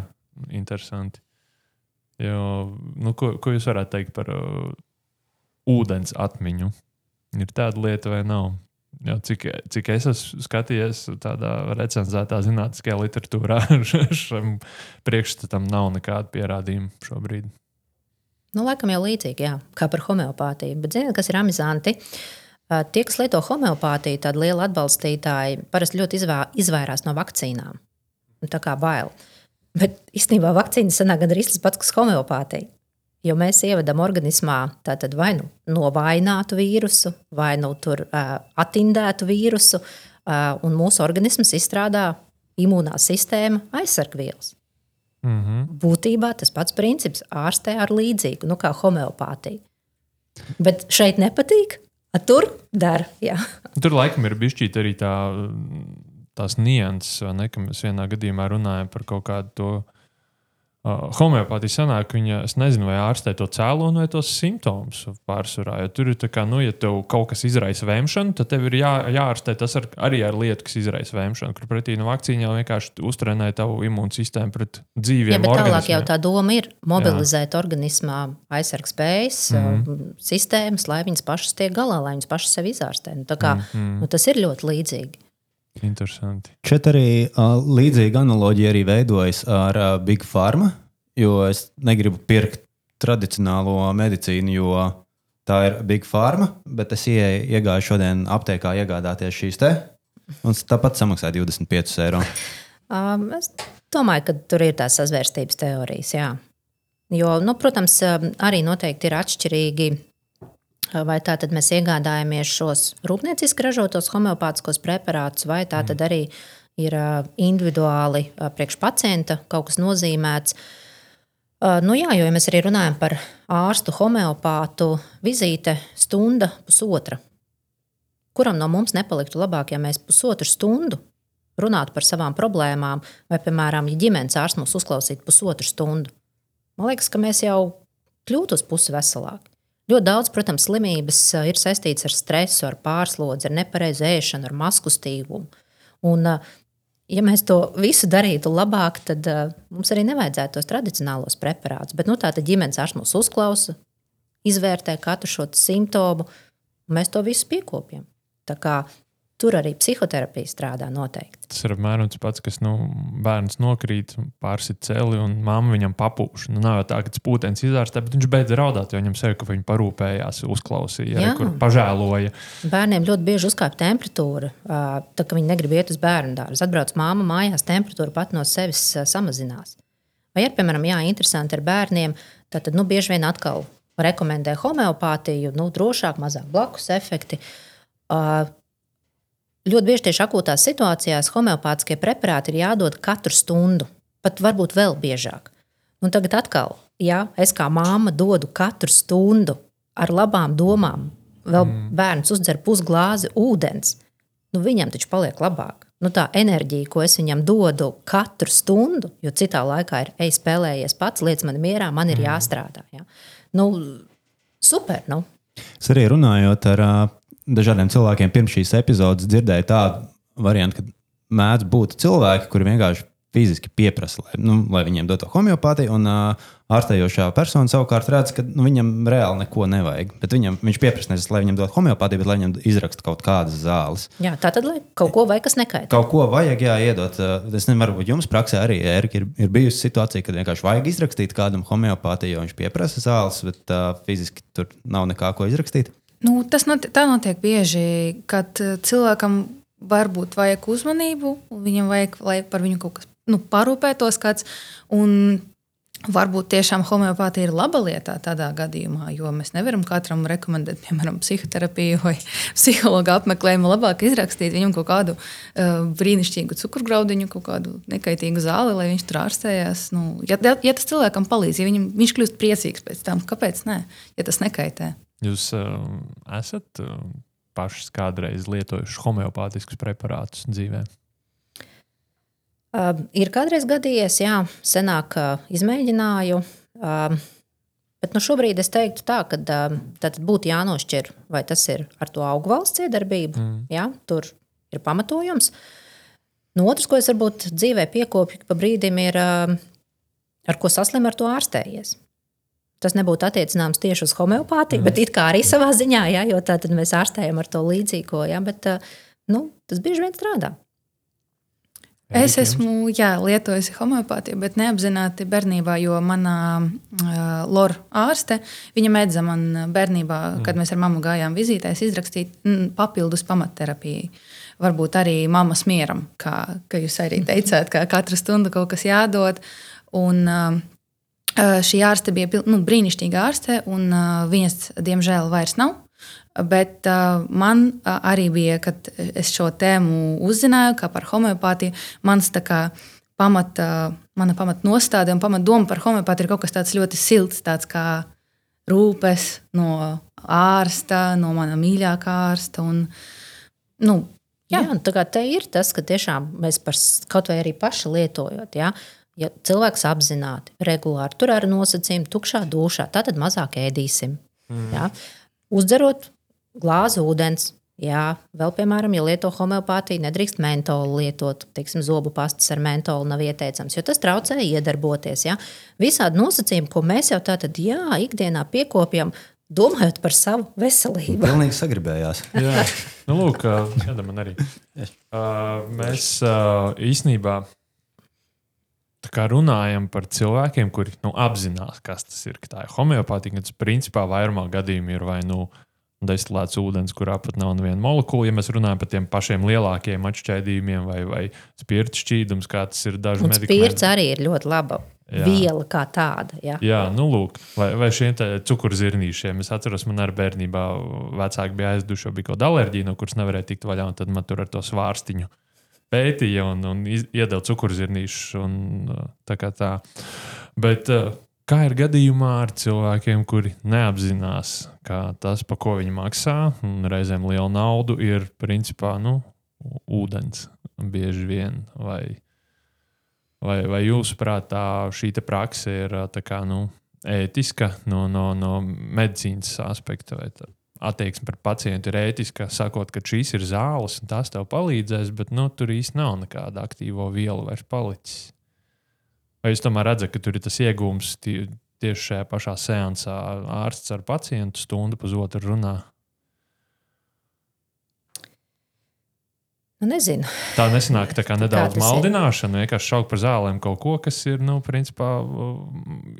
interesanti. Jo, nu, ko, ko jūs varētu teikt par uh, ūdens atmiņu? Ir tāda lieta vai nav? Jo, cik, cik es esmu skatījies tādā recenzētā zinātniskajā literatūrā, šim priekšstatam nav nekāda pierādījuma šobrīd. Nu, laikam jau līdzīgi, jā, kā par homeopātiju. Bet ziniet, kas ir amizanti? Uh, tie, kas lieto homeopātiju, tādi lieli atbalstītāji, parasti ļoti izvairās no vakcīnām. Tā kā bail. Bet īstenībā vakcīna sanāk gandrīz tas pats, kas homeopātija. Jo mēs ievedam organismā vai nu novājinātu vīrusu, vai nu tur, uh, attindētu vīrusu, uh, un mūsu organisms izstrādā imūnā sistēma aizsargvielas. Mm -hmm. Būtībā tas pats princips ārstē ar līdzīgu, nu, kā homeopātija. Bet šeit nepatīk, tur dara. Tur laikam ir bijis arī tā, tās nianses, ne, ka mēs vienā gadījumā runājam par kaut kādu to Uh, homeopātija sanāk, viņa, es nezinu, vai ārstē to cēloni vai tos simptomus pārsvarā. Jo tur ir tā, ka, nu, ja tev kaut kas izraisa vēmšanu, tad tev ir jā, jāārstē tas ar, arī ar lietu, kas izraisa vēmšanu. Kur pretī no vakcīna jau vienkārši uztrenē tavu imūnsistēmu pret dzīviem. Jā, bet organismiem. tālāk jau tā doma ir mobilizēt jā. organismā aizsargspējas mm -hmm. sistēmas, lai viņas pašas tiek galā, lai viņas pašas sevi izārstē. Nu, kā, mm -hmm. nu, tas ir ļoti līdzīgi. Interesanti. Šeit arī uh, līdzīga analoģija arī veidojas ar uh, Big Pharma, jo es negribu pirkt tradicionālo medicīnu, jo tā ir Big Pharma, bet es ie, iegāju šodien aptiekā iegādāties šīs te, un tāpat samaksāju 25 eiro. Um, es domāju, ka tur ir tās sazvērstības teorijas, jā. Jo, nu, protams, arī noteikti ir atšķirīgi Vai tā tad mēs iegādājamies šos rūpnieciski ražotos homeopātiskos preparātus, vai tā tad arī ir individuāli priekš pacienta kaut kas nozīmēts. Nu, jā, jo ja mēs arī runājam par ārstu, homeopātu, vizīte stunda, pusotra. Kuram no mums nepaliktu labāk, ja mēs pusotru stundu runātu par savām problēmām, vai, piemēram, ja ģimenes ārsts mūs uzklausītu pusotru stundu? Man liekas, ka mēs jau kļūtu uz pusi veselāki. Ļoti daudz, protams, slimības eh, ir saistītas ar stresu, ar pārslodzi, ar nepareizu ēšanu, ar maskustīgumu. Un, eh, ja mēs to visu darītu labāk, tad uh, mums arī nevajadzētu tos tradicionālos preparātus. Bet nu, tā ģimenes ārsts mūs uzklausa, izvērtē katru šo simptomu, un mēs to visu piekopjam. Tā kā Tur arī psihoterapija strādā noteikti. Tas ir apmēram tas pats, kas nu, bērns nokrīt, pārsit celi un mamma viņam papūš. Nu, nav jau tā, ka tas pūtens izārstē, bet viņš beidz raudāt, jo viņam sevi, ka viņi parūpējās, uzklausīja, arī, kur pažēloja. Bērniem ļoti bieži uzkāpa temperatūra, tā ka viņi negrib iet uz bērnu dārzu. Atbrauc māma mājās, temperatūra pat no sevis samazinās. Vai ir, piemēram, jā, interesanti ar bērniem, tad nu, bieži vien atkal rekomendē homeopātiju, nu, drošāk, mazāk blakus efekti. Uh, Ļoti bieži tieši akūtās situācijās homeopātiskie preparāti ir jādod katru stundu, pat varbūt vēl biežāk. Un tagad atkal, ja es kā māma dodu katru stundu ar labām domām, vēl mm. bērns uzdzer pusglāzi ūdens, nu viņam taču paliek labāk. Nu, tā enerģija, ko es viņam dodu katru stundu, jo citā laikā ir ej, spēlējies pats, lietas man mierā, man ir mm. jāstrādā. Ja? Nu, super! Nu. Es arī runājot ar dažādiem cilvēkiem pirms šīs epizodes dzirdēju tādu variantu, ka mēdz būt cilvēki, kuri vienkārši fiziski pieprasa, lai, nu, lai viņiem dotu homeopātiju, un uh, ārstējošā persona savukārt redz, ka nu, viņam reāli neko nevajag. Bet viņam, viņš pieprasa nevis, lai viņam dotu homeopātiju, bet lai viņam izraksta kaut kādas zāles. Jā, tā tad kaut ko vajag, kas nekaitē. Kaut ko vajag, jā, iedot. Es nezinu, varbūt jums praksē arī Erika, ir, ir bijusi situācija, kad vienkārši vajag izrakstīt kādam homeopātiju, jo viņš pieprasa zāles, bet uh, fiziski tur nav nekā ko izrakstīt. Nu, tas not, tā notiek bieži, kad eh, cilvēkam varbūt vajag uzmanību, viņam vajag, lai par viņu kaut kas nu, parūpētos kāds. Varbūt tiešām homeopātija ir laba lietā tādā gadījumā, jo mēs nevaram katram rekomendēt, piemēram, psihoterapiju vai psihologa apmeklējumu. Labāk izrakstīt viņam kaut kādu uh, brīnišķīgu cukurgraudiņu, kaut kādu nekaitīgu zāli, lai viņš tur ārstējās. Nu, ja, ja tas cilvēkam palīdz, ja viņam, viņš kļūst priecīgs pēc tam, kāpēc ne? Ja tas nekaitē. Jūs uh, esat uh, pašs kādreiz lietojuši homeopātiskus preparātus dzīvē? Uh, ir kādreiz gadījies, jā, senāk uh, izmēģināju. Uh, bet nu, šobrīd es teiktu, tā, ka uh, būtu jānošķir, vai tas ir ar to augu valsts iedarbību. Mm. Jā, tur ir pamatojums. No otras, ko es varbūt dzīvē piekopju pa brīdim, ir uh, ar ko saslim, ar to ārstējies. Tas nebūtu attiecināms tieši uz homeopātiju, mm. bet it kā arī savā ziņā, ja, jo tā tad mēs ārstējam ar to līdzīgo. Ja, bet, nu, tas bieži vien strādā. Es esmu jā, lietojusi homeopātiju, bet neapzināti bērnībā, jo manā uh, lora ārste, viņa mēdza man bērnībā, mm. kad mēs ar mammu gājām vizītēs, izrakstīt mm, papildus pamatterapiju. Varbūt arī mammas mieram, kā, kā jūs arī teicāt, ka katru stundu kaut kas jādod. Un, Uh, šī ārste bija nu, brīnišķīga ārste, un uh, viņas, diemžēl, vairs nav. Bet uh, man uh, arī bija, kad es šo tēmu uzzināju, kā par homeopātiju, mans tā kā pamata, mana pamatnostāde un pamatdoma par homeopātiju ir kaut kas tāds ļoti silts, tāds kā rūpes no ārsta, no mana mīļākā ārsta. Un, nu, Jā, jā tā kā te ir tas, ka tiešām mēs par, kaut vai arī paši lietojot, ja, ja cilvēks apzināti, regulāri tur ar nosacījumu, tukšā dušā, tad mazāk ēdīsim. Mm. Ja. Uzdzerot glāzi ūdens. Jā, vēl, piemēram, ja lieto homeopātiju, nedrīkst mentolu lietot. Teiksim, zobu pastas ar mentolu nav ieteicams, jo tas traucē iedarboties. Ja? Visādi nosacījumi, ko mēs jau tādā jā, ikdienā piekopjam, domājot par savu veselību. Pilnīgi sagribējās. Jā, nu, lūk, kāda man arī. Uh, mēs uh, īstenībā runājam par cilvēkiem, kuri nu, apzinās, kas tas ir. ka Tā ir homeopātija, kas principā vairumā gadījumā ir vai nu destilēts ūdens, kurā pat nav neviena molekula. Ja mēs runājam par tiem pašiem lielākiem atšķaidījumiem vai, vai spirta šķīdums, kā tas ir dažu Un spirts arī ir ļoti laba Jā. jā. viela kā tāda. Ja? Jā, nu, lūk, vai, vai šiem cukurzirnīšiem. Es atceros, man arī bērnībā vecāki bija aizduši, bija kaut kāda alerģija, no kuras nevarēja tikt vaļā. un Tad man tur ar to svārstiņu pētīja un, un iedeva cukurzirnīšus. un, uh, Tā kā tā. Bet uh, kā ir gadījumā ar cilvēkiem, kuri neapzinās, ka tas, par ko viņi maksā, un reizēm lielu naudu, ir principā nu, ūdens bieži vien. Vai, Vai, vai jūsuprāt, šī te prakse ir tā kā, nu, ētiska no, no, no medicīnas aspekta? Vai tā attieksme pret pacientu ir ētiska, sakot, ka šīs ir zāles un tās tev palīdzēs, bet nu, tur īstenībā nav nekāda aktīva viela vairs palicis? Vai jūs tomēr redzat, ka tur ir tas iegūms tie, tieši šajā pašā seansā? Ārsts ar pacientu stundu pusotru runā. Nu, nezinu. Tā nesanāk tā kā nedaudz ir? maldināšana, vienkārši šaukt par zālēm kaut ko, kas ir, nu, principā,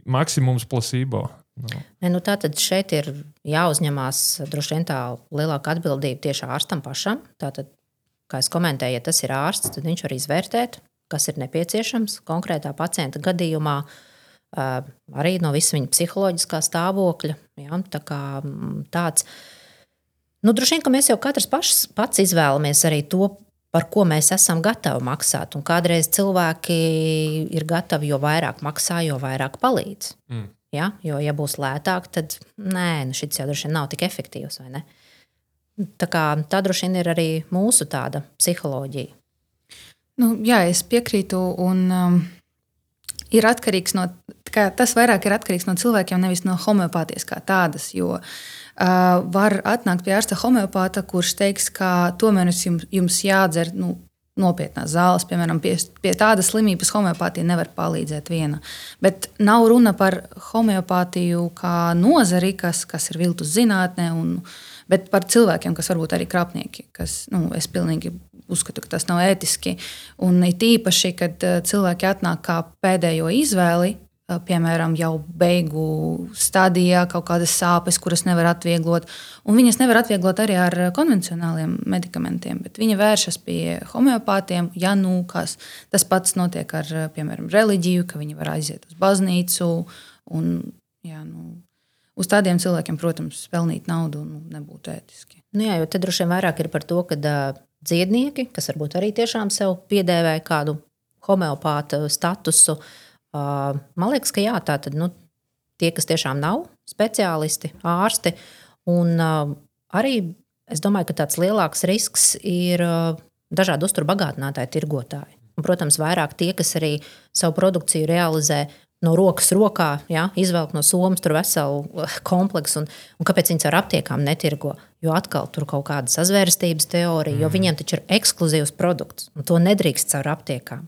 maksimums placebo. Nu, Ne, nu tā tad šeit ir jāuzņemās droši vien tā lielāka atbildība tieši ārstam pašam. Tātad, kā es komentēju, ja tas ir ārsts, tad viņš var izvērtēt, kas ir nepieciešams konkrētā pacienta gadījumā. Arī no visa viņa psiholoģiskā stāvokļa. Ja, tā kā, mm, tāds. Nu, droši vien, ka mēs jau katrs pašs, pats izvēlamies arī to, par ko mēs esam gatavi maksāt. Un kādreiz cilvēki ir gatavi, jo vairāk maksā, jo vairāk palīdz. Mm. Ja? Jo, ja būs lētāk, tad nē, nu šis jau droši vien nav tik efektīvs. Tā, kā, tā droši vien ir arī mūsu tāda psiholoģija. Nu, jā, es piekrītu. Un, um, ir atkarīgs no tas vairāk ir atkarīgs no cilvēkiem, nevis no homeopātijas kā tādas. Jo uh, var atnākt pie ārsta homeopāta, kurš teiks, ka tomēr jums, jums jādzer. Nu, Nopietnās zāles, piemēram, pie, pie tādas slimības homeopātija nevar palīdzēt viena. Bet nav runa par homeopātiju kā nozari, kas, kas ir viltus zinātnē, un, bet par cilvēkiem, kas varbūt arī krāpnieki. Kas, nu, es pilnīgi uzskatu, ka tas nav ētiski. Un it īpaši, kad eh, cilvēki atnāk kā pēdējo izvēli, piemēram, jau beigu stadijā, kaut kādas sāpes, kuras nevar atvieglot. Un viņas nevar atvieglot arī ar konvencionāliem medikamentiem, bet viņi vēršas pie homeopātiem. Ja nu kas, tas pats notiek ar eh, piemēram reliģiju, ka viņi var aiziet uz baznīcu. Un, jā, nu, uz tādiem cilvēkiem, protams, pelnīt naudu nu, nebūtu ētiski. Nu, jā, jo te droši vien vairāk ir par to, ka uh, dziednieki, kas varbūt arī tiešām sev piedēvēja kādu homeopāta statusu, uh, man liekas, ka jā, tā tad nu, tie, kas tiešām nav speciālisti, ārsti, un arī es domāju, ka tāds lielāks risks ir dažādu uzturbagātinātāju tirgotāji. Un, protams, vairāk tie, kas arī savu produkciju realizē no rokas rokā, ja, izvelk no somas tur veselu kompleksu. Un, un kāpēc viņi ar aptiekām netirgo? Jo atkal tur kaut kāda sazvērstības teorija, mm. jo viņiem taču ir ekskluzīvs produkts, un to nedrīkst caur aptiekām.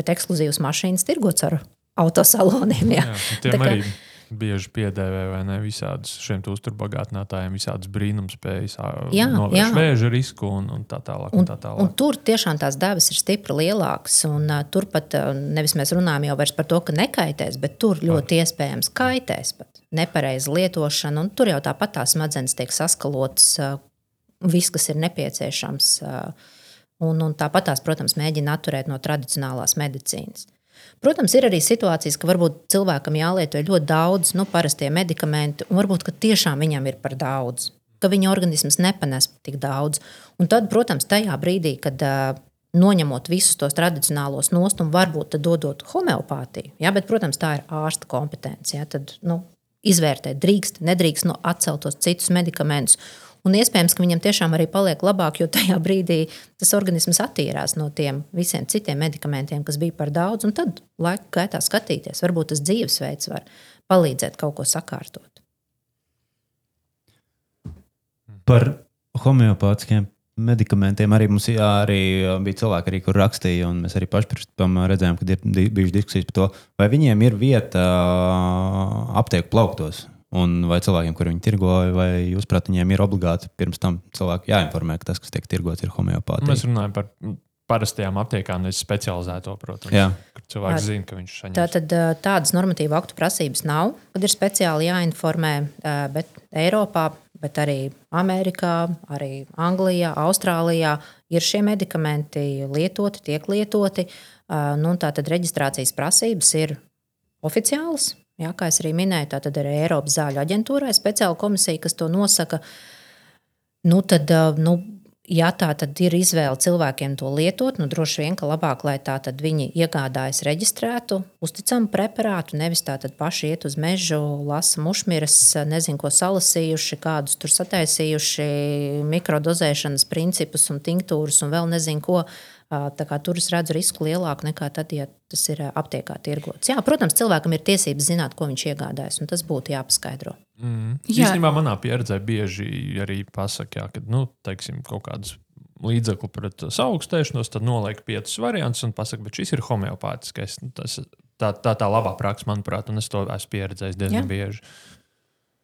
Bet ekskluzīvas mašīnas tirgots ar autosaloniem. Jā, Tā tiem kā- arī bieži piedēvē vai ne visādus šiem uzturbagātinātājiem, visādas brīnumspējas, Jā, novērš jā. vēža risku un, un tā tālāk. Un, Un, tā tālāk. un tur tiešām tās devas ir stipri lielākas. Un, uh, tur pat uh, nevis mēs runājam jau par to, ka nekaitēs, bet tur ļoti iespējams kaitēs pat nepareiza lietošana. Tur jau tāpat tās smadzenes tiek saskalotas, uh, viss, kas ir nepieciešams. Uh, un, un tāpat tās, protams, mēģina atturēt no tradicionālās medicīnas. Protams, ir arī situācijas, ka varbūt cilvēkam jālieto ļoti daudz nu, parastie medikamenti, un varbūt tiešām viņam ir par daudz, ka viņa organisms nepanes tik daudz. Un tad, protams, tajā brīdī, kad noņemot visus tos tradicionālos nost un varbūt dodot homeopātiju, ja, bet, protams, tā ir ārsta kompetence. Ja, tad nu, izvērtēt, drīkst, nedrīkst no atcelt tos citus medikamentus. Un iespējams, ka viņam tiešām arī paliek labāk, jo tajā brīdī tas organisms attīrās no tiem visiem citiem medikamentiem, kas bija par daudz. Un tad laika gaitā skatīties, varbūt tas dzīvesveids var palīdzēt kaut ko sakārtot. Par homeopātiskiem medikamentiem arī mums jā, arī bija cilvēki, arī, kur rakstīja, un mēs arī paši tam redzējām, ka ir bijušas diskusijas par to, vai viņiem ir vieta aptieku plauktos. Un vai cilvēkiem, kuriem viņi tirgoja, vai jūs prāt, viņiem ir obligāti pirms tam cilvēki jāinformē, ka tas, kas tiek tirgots, ir homeopātija? Mēs runājam par parastajām aptiekām, nevis specializēto, protams. Jā. Cilvēks zina, ka viņš saņems. Tā tad tādas normatīva aktu prasības nav, kad ir speciāli jāinformē, bet Eiropā, bet arī Amerikā, arī Anglijā, Austrālijā ir šie medikamenti lietoti, tiek lietoti. Nu, Tātad reģistrācijas prasības ir oficiālas, Jā, kā jau arī minēju, tā ir Eiropas zāļu aģentūrai speciāla komisija, kas to nosaka. Nu, tad, nu, ja tā tad ir izvēle cilvēkiem to lietot, nu, droši vien, ka labāk, lai tā tad viņi iegādājas reģistrētu, uzticamu preparātu, nevis tā tad paši iet uz mežu, lasa mušmiras, nezinu, ko salasījuši, kādus tur sataisījuši, mikrodozēšanas principus un tinktūrus un vēl nezinu ko. Tur es redzu risku lielāku nekā tad, ja tas ir aptiekā tirgots. Jā, protams, cilvēkam ir tiesības zināt, ko viņš iegādājas, un tas būtu jāpaskaidro. Mm. Jā. Īstenībā manā pieredzē bieži arī pasakā, ka nu, teiksim, kaut kādus līdzekli pret saaugstēšanos, tad noliek piecus variantus un pasakā, bet šis ir homeopātiskais. Tas, tā, tā tā labā praksa, manuprāt, un es to esmu pieredzējis diezgan Jā. bieži.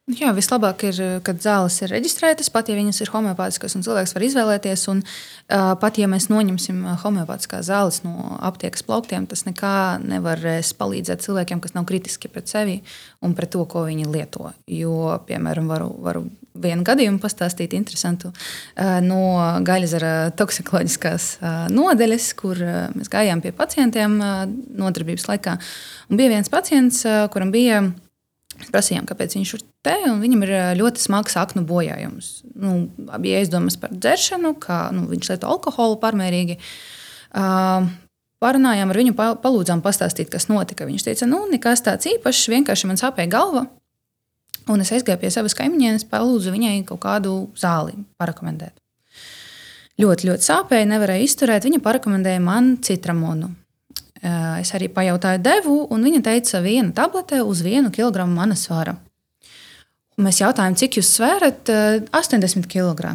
Jā, vislabāk ir, kad zāles ir reģistrētas, pat ja viņas ir homeopātiskas, un cilvēks var izvēlēties. Un, uh, pat ja mēs noņemsim homeopātiskās zāles no aptiekas plauktiem, tas nekā nevarēs palīdzēt cilvēkiem, kas nav kritiski pret sevi un pret to, ko viņi lieto. Jo, piemēram, varu, varu vienu gadījumu pastāstīt interesantu uh, no gaļzara toksikoloģiskās uh, nodeļas, kur uh, mēs gājām pie pacientiem nodarbības laikā. Un bija viens pacients, kuram bija prasījām, kāpēc viņš ir te, un viņam ir ļoti smags aknu bojājums. Nu, bija aizdomas par dzeršanu, ka nu, viņš lieto alkoholu pārmērīgi. Uh, Parunājām ar viņu, palūdzām pastāstīt, kas notika. Viņš teica, nu, nekas tāds īpašs, vienkārši man sāpēja galva. Un es aizgāju pie savas kaimiņienes, palūdzu viņai kaut kādu zāli parekomendēt. Ļoti, ļoti sāpēja, nevarēja izturēt. Viņa parekomendēja man citramonu. Eh, es arī pajautāju devu, un viņa teica, viena tablete uz vienu kilogramu mana svara. Mēs jautājām, cik jūs svērat? 80 kg.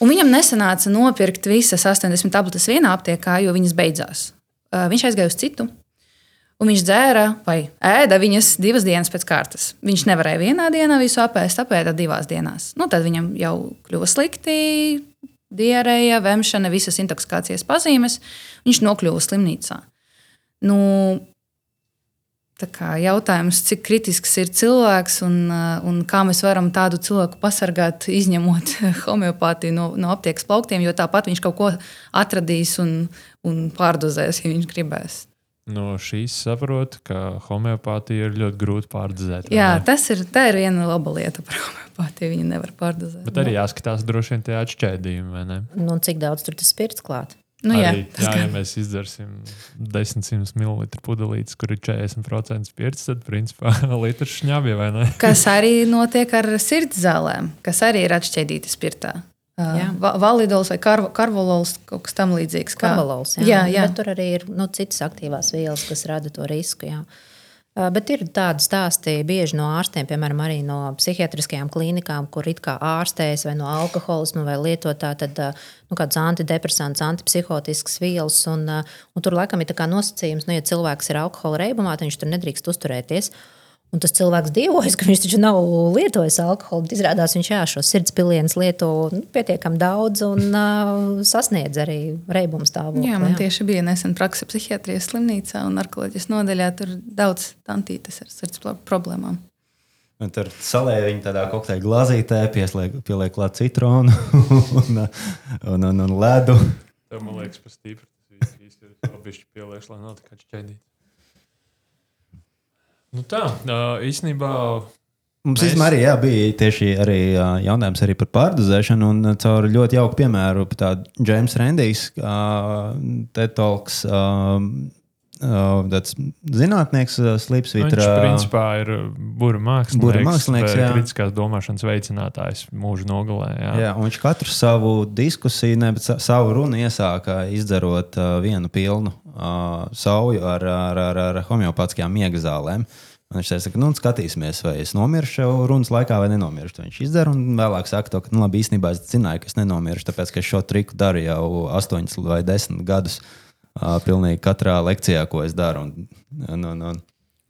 Un viņam nesanāca nopirkt visas 80 tabletes vienā aptiekā, jo viņas beidzās. Eh, viņš aizgāja uz citu, un viņš dzēra vai ēda viņas divas dienas pēc kārtas. Viņš nevarēja vienā dienā visu apēst, apēda divās dienās. Nu, tad viņam jau kļuva slikti, diarēja, vemšana, visas intoksikācijas pazīmes, viņš nokļuva slimnīcā. Nu, jautājums, cik kritisks ir cilvēks un, un kā mēs varam tādu cilvēku pasargāt, izņemot homeopātiju no, no aptiekas plauktiem, jo tāpat viņš kaut ko atradīs un, un pārdozēs, ja viņš gribēs. No šīs saprotu, ka homeopātija ir ļoti grūti pārdozēt. Jā, tas ir, ir viena laba lieta par homeopātiju. Viņa nevar pārdozēt. Bet arī jāskatās droši vien vai ne? Nu, cik daudz tur tas spirts klāt? Nu, arī, jā, jā, ja mēs izdarsim 10 ml pudelītes, kur ir 40% spirts, tad principā litrs šņabja vai ne? kas arī notiek ar sirds zālēm, kas arī ir atšķēdīti spirtā. Uh, validols vai kar, karvalols, kaut kas tamlīdzīgs. Kā... Karvalols, jā. Jā, jā. Bet tur arī ir nu, citas aktīvās vielas, kas rada to risku. Jā. Uh, bet ir tādi stāsti bieži no ārstiem, piemēram, arī no psihiatriskajām klīnikām, kur it kā ārstējas vai no alkoholisma vai lietotā tad, uh, nu, kādas antidepresants, antipsihotiskas vielas. Un, un tur laikam ir nosacījums, nu, ja cilvēks ir alkohola reibumā, tad viņš tur nedrīkst uzturēties. Un tas cilvēks dievojas, ka viņš taču nav lietojis alkoholu. Izrādās, viņš jā, šo sirdspilienus lieto nu, pietiekami daudz un uh, sasniedz arī reibumu stāvokli. Jā, man jā. tieši bija nesen praksa psihiatrijas slimnīcā un narkotikas nodaļā. Tur daudz tantītes ar sirds problēmām. Un tur salēja viņa tādā kokteļa glāzītē, pieliek, pieliek klāt citronu un, un, un, un ledu. Tā man liekas, pa stipri. Labišķi pieliešu, lai nav tā kā šķēdīt. Nu tā, īstenībā Mums Mēs- arī jā, bija tieši arī, jautājums arī par pārdozēšanu. Un caur ļoti jauku piemēru, tādu James Rendijs, Tetols, tāds zinātnieks, ā, viņš Slipsvitra. principā ir būra mākslinieks, Būra mākslinieks, jā. kritiskās domāšanas veicinātājs mūža nogalē. Jā. Jā, un viņš katru savu diskusiju, ne, bet sa- savu runu iesāka izdarot uh, vienu pilnu uh, sauju ar, ar, ar, ar homeopātiskajām miega zālēm. Un Viņš teica, ka nu, skatīsimies, vai es nomiršu runas laikā, vai nenomiršu. To Viņš izdara un vēlāk saka, to, ka nu, labi, īstenībā es zināju, ka es nenomiršu, tāpēc ka es šo triku daru jau 8 vai 10 gadus. Uh, pilnīgi katrā lekcijā, ko es daru. Un, un, un, un,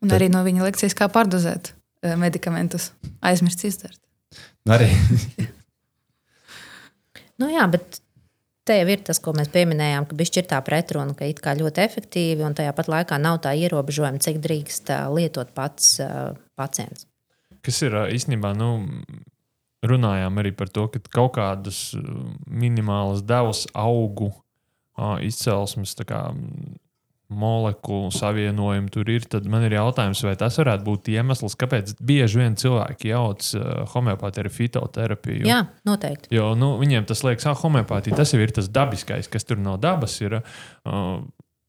Un arī no viņa lekcijas, kā pārdozēt medikamentus, aizmirst izdarīt. arī Nu, jā, bet te jau ir tas, ko mēs pieminējām, ka ir tā pretruna, ka it kā ļoti efektīvi un tajā pat laikā nav tā ierobežojuma, cik drīkst lietot pats ā, pacients. Kas ir īstenībā, nu, runājām arī par to, ka kaut kādas ā, minimālas devas augu izcelsmes kā, molekulu savienojumi tur ir. Tad man ir jautājums, vai tas varētu būt iemesls, kāpēc bieži vien cilvēki jauc homeopātiju fitoterapiju. Jā, noteikti. Jo nu, viņiem tas liekas, ka homeopātija tas jau ir tas dabiskais, kas tur no dabas ir. Uh,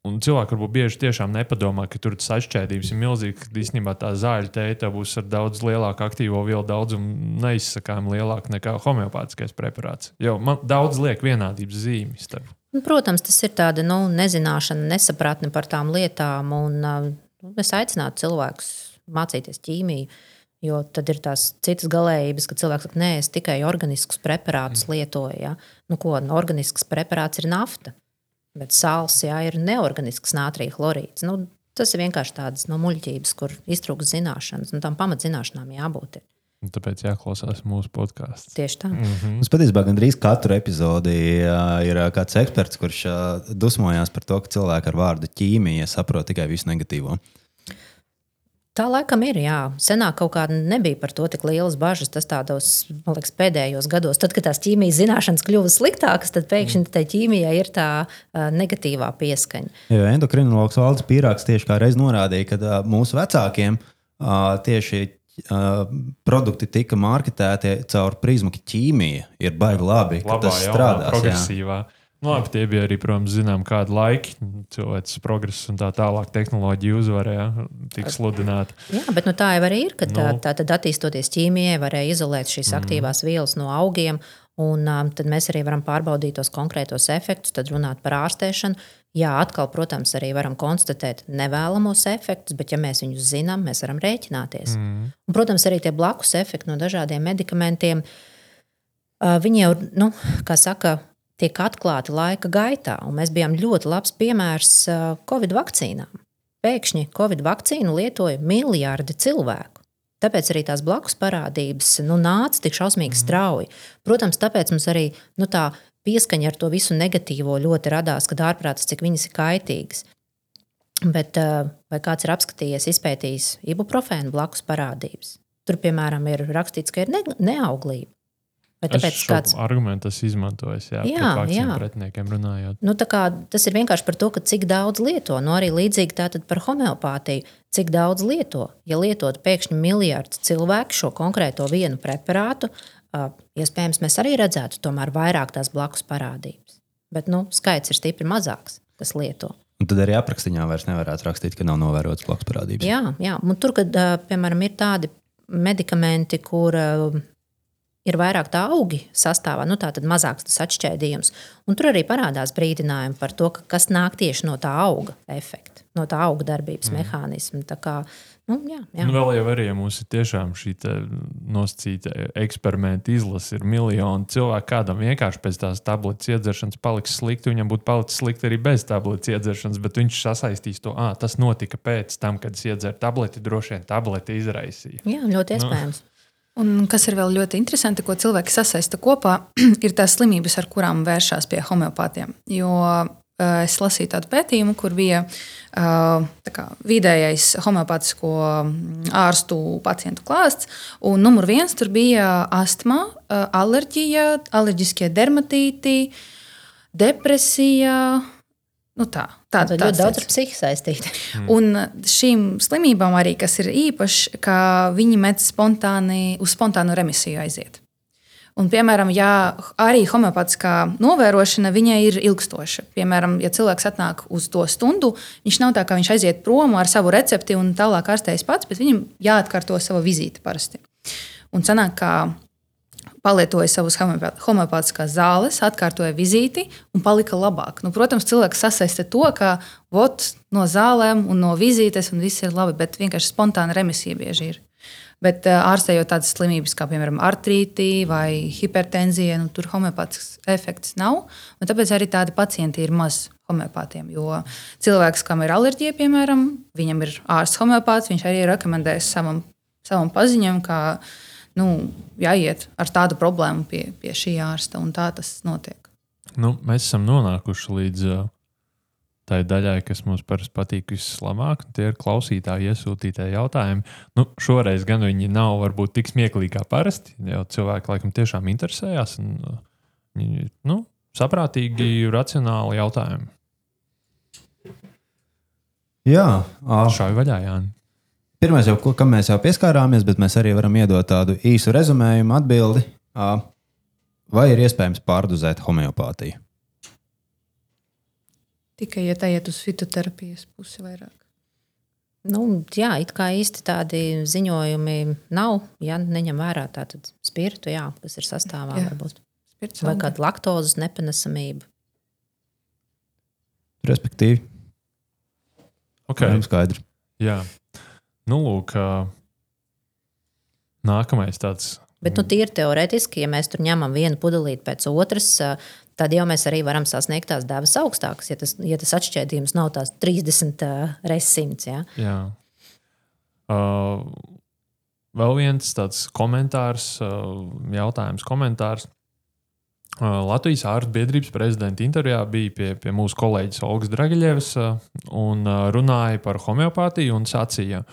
un cilvēki varbūt bieži tiešām nepadomā, ka tur tas atšķēdības ir milzīgas. Ka īstenībā tā zāļu tēta būs ar daudz lielāku aktīvo vielu daudzumu, neizsakām lielāku nekā homeopātiskais preparāts. Jo man daudz liek vienādības zīmes. Starp. Nu, protams, tas ir tāda nu, nezināšana, nesapratne par tām lietām. Un, nu, es aicinātu cilvēkus mācīties ķīmiju. Jo tad ir tās citas galējības, ka cilvēks saka, nē, es tikai organiskus preparātus lietoju. Ja? Nu, ko organisks preparāts ir nafta, bet sāls jā, ir neorganisks nātrija chlorīds. Nu, tas ir vienkārši tādas no muļķības, kur iztrūks zināšanas, un tam pamatzināšanām jābūt. Ir. Un Tāpēc jāklausās mūsu podkāstā. Tieši tā. Mums patiesībā gandrīz katru epizodi ā, ir ā, kāds eksperts, kurš ā, dusmojās par to, ka cilvēki ar vārdu ķīmija saprot tikai visu negatīvo. Tā laikam ir. Jā. Senāk kaut kāda nebija par to tik lielas bažas. Tas tādos man liekas, pēdējos gados, tad, kad tās ķīmijas zināšanas kļuva sliktākas, tad pēkšņi tai ķīmijai ir tā uh, negatīvā pieskaņa. Jo endokrinologs Valdis Pīrāgs tieši kā reiz norādīja, ka mūsu vecākiem tieši produkti tika marketēti caur prizmu, ka ķīmija ir baigi labi, ka Labā, tas jaunā, strādās. jā. progresīvā. Nu, labi, tie bija arī, protams, zinām, kādi laiki, cilvēks progress un tā tālāk tehnoloģija uzvarēja, tika sludināta. Jā, bet nu, tā jau arī ir. ka Tā, Nu. tā tad attīstoties ķīmijai, varēja izolēt šīs mm. aktīvās vielas no augiem. Un, um, tad mēs arī varam pārbaudīt tos konkrētos efektus, tad runāt par ārstēšanu. Jā, atkal, protams, arī varam konstatēt nevēlamos efektus, bet, ja mēs viņus zinām, mēs varam rēķināties. Mm. Un, protams, arī tie blakus efekti no dažādiem medikamentiem, viņi jau, nu, kā saka, tiek atklāti laika gaitā. Un mēs bijām ļoti labs piemērs Covid vakcīnām. Pēkšņi Covid vakcīnu lietoja miljardi cilvēku. Tāpēc arī tās blakus parādības nu, nāca tik šausmīgi strauji. Protams, tāpēc mums arī nu, tā pieskaņa ar to visu negatīvo ļoti radās, kad ārprātas, cik viņas ir kaitīgas. Bet uh, vai kāds ir apskatījies, izpētījis ibuprofēnu blakus parādības? Tur, piemēram, ir rakstīts, ka ir ne neauglība. Vai tāpēc Es kāds šo argumentu esmu izmantojis, jā, Jā, jā pretiniekiem runājot. Nu, tā kā tas ir vienkārši par to, cik daudz lieto. Nu, arī līdzīgi tātad par homeopātiju. Cik daudz lieto? Ja lietotu pēkšņi miljardi cilvēku šo konkrēto vienu preparātu, iespējams, mēs arī redzētu tomēr vairāk tās blakus parādības. Bet nu, skaits ir stipri mazāks, kas lieto. Un tad arī aprakstā vairs nevarētu rakstīt, ka nav novērotas blakus parādības. Jā, jā. Un tur, kad piemēram ir tādi medikamenti, kur ir vairāk tā augi sastāvā, nu tā tad mazāks tas atšķēdījums. Un tur arī parādās brīdinājumi par to, ka kas nāk tieši no tā auga efekta, no tā auga darbības mm. mehānisma. Nu, jā, jā. Nu, vēl jau arī, ja mums ir tiešām šī te nosacīta eksperimenta izlase, ir miljoni cilvēku. Kādam vienkārši pēc tās tabletes iedzeršanas paliks slikti, viņam būtu palicis slikti arī bez tabletes iedzeršanas, bet viņš sasaistīs to, ah, tas notika pēc tam, kad es iedzeru tableti, droši vien tableti izraisīja. jā ļoti iespējams. Un kas ir vēl ļoti interesanti, ko cilvēki sasaista kopā, ir tās slimības, ar kurām vēršas pie homeopātiem. Jo es lasīju tādu pētījumu, kur bija tā kā, vidējais homeopātisko mm, ārstu pacientu klāsts. Un numur viens tur bija astma, uh, alerģija, alerģiskie dermatīti, depresija. Nu tā, tā, Tad ļoti daudz ar psihiku saistīta. Mm. Un šīm slimībām arī, kas ir īpašs, ka viņi met spontāni, uz spontānu remisiju aiziet. Un, piemēram, ja arī homeopātiskā novērošana viņai ir ilgstoša. Piemēram, ja cilvēks atnāk uz to stundu, viņš nav tā, ka viņš aiziet prom ar savu recepti un tālāk ārstējas pats, bet viņam jāatkārto sava vizīte parasti. Un sanāk, ka palietoja savus homeopātiskās zāles, atkārtoja vizīti un palika labāk. Nu, protams, cilvēks sasaista to, ka ot, no zālēm un no vizītes un viss ir labi, bet vienkārši spontāna remisija bieži ir. Bet ārstējot tādas slimības kā, piemēram, artrīti vai hipertenzija, nu, tur homeopātisks efekts nav. Tāpēc arī tādi pacienti ir maz homeopātiem. Jo cilvēks, kam ir alerģija, piemēram, viņam ir ārsts homeopāts, viņš arī rekomendēs savam, savam paziņam, ka nu, jāiet ar tādu problēmu pie, pie šī ārsta, un tā tas notiek. Nu, mēs esam nonākuši līdz uh, tai daļai, kas mums parasti patīk vislabāk. Tie ir klausītāji iesūtītie jautājumi. Nu, šoreiz gan viņi nav varbūt tik smieklīgi kā parasti, jo cilvēki laikam tiešām interesējās. Un, uh, viņi, nu, saprātīgi, racionāli jautājumi. Jā, šādi vaļā, Jānis. Pirmais, jau, kam mēs jau pieskārāmies, bet mēs arī varam iedot tādu īsu rezumējumu, atbildi. Vai ir iespējams pārdozēt homeopātiju? Tikai ja tā iet uz fitoterapijas pusi vairāk. Nu, jā, it kā īsti tādi ziņojumi nav. Ja neņem vērā tādu spirtu, jā, kas ir sastāvā, jā. varbūt. Spirts vai kāda laktozes nepanesamība. Respektīvi. Okay. Skaidrs. Jā. Nu, lūk, nākamais tāds. Bet, nu, tīri teorētiski, ja mēs tur ņemam vienu pudelīti pēc otras, tad jau mēs arī varam sasniegt tās devas augstākas, ja tas, ja tas atšķērdījums nav tās 30 reizes 100. Ja? Jā. Uh, vēl viens tāds komentārs, uh, jautājums, komentārs. Uh, Latvijas ārstu biedrības prezidenta intervijā bija pie, pie mūsu kolēģis Olgas Dragaļevas uh, un uh, runāja par homeopātiju un sacīja,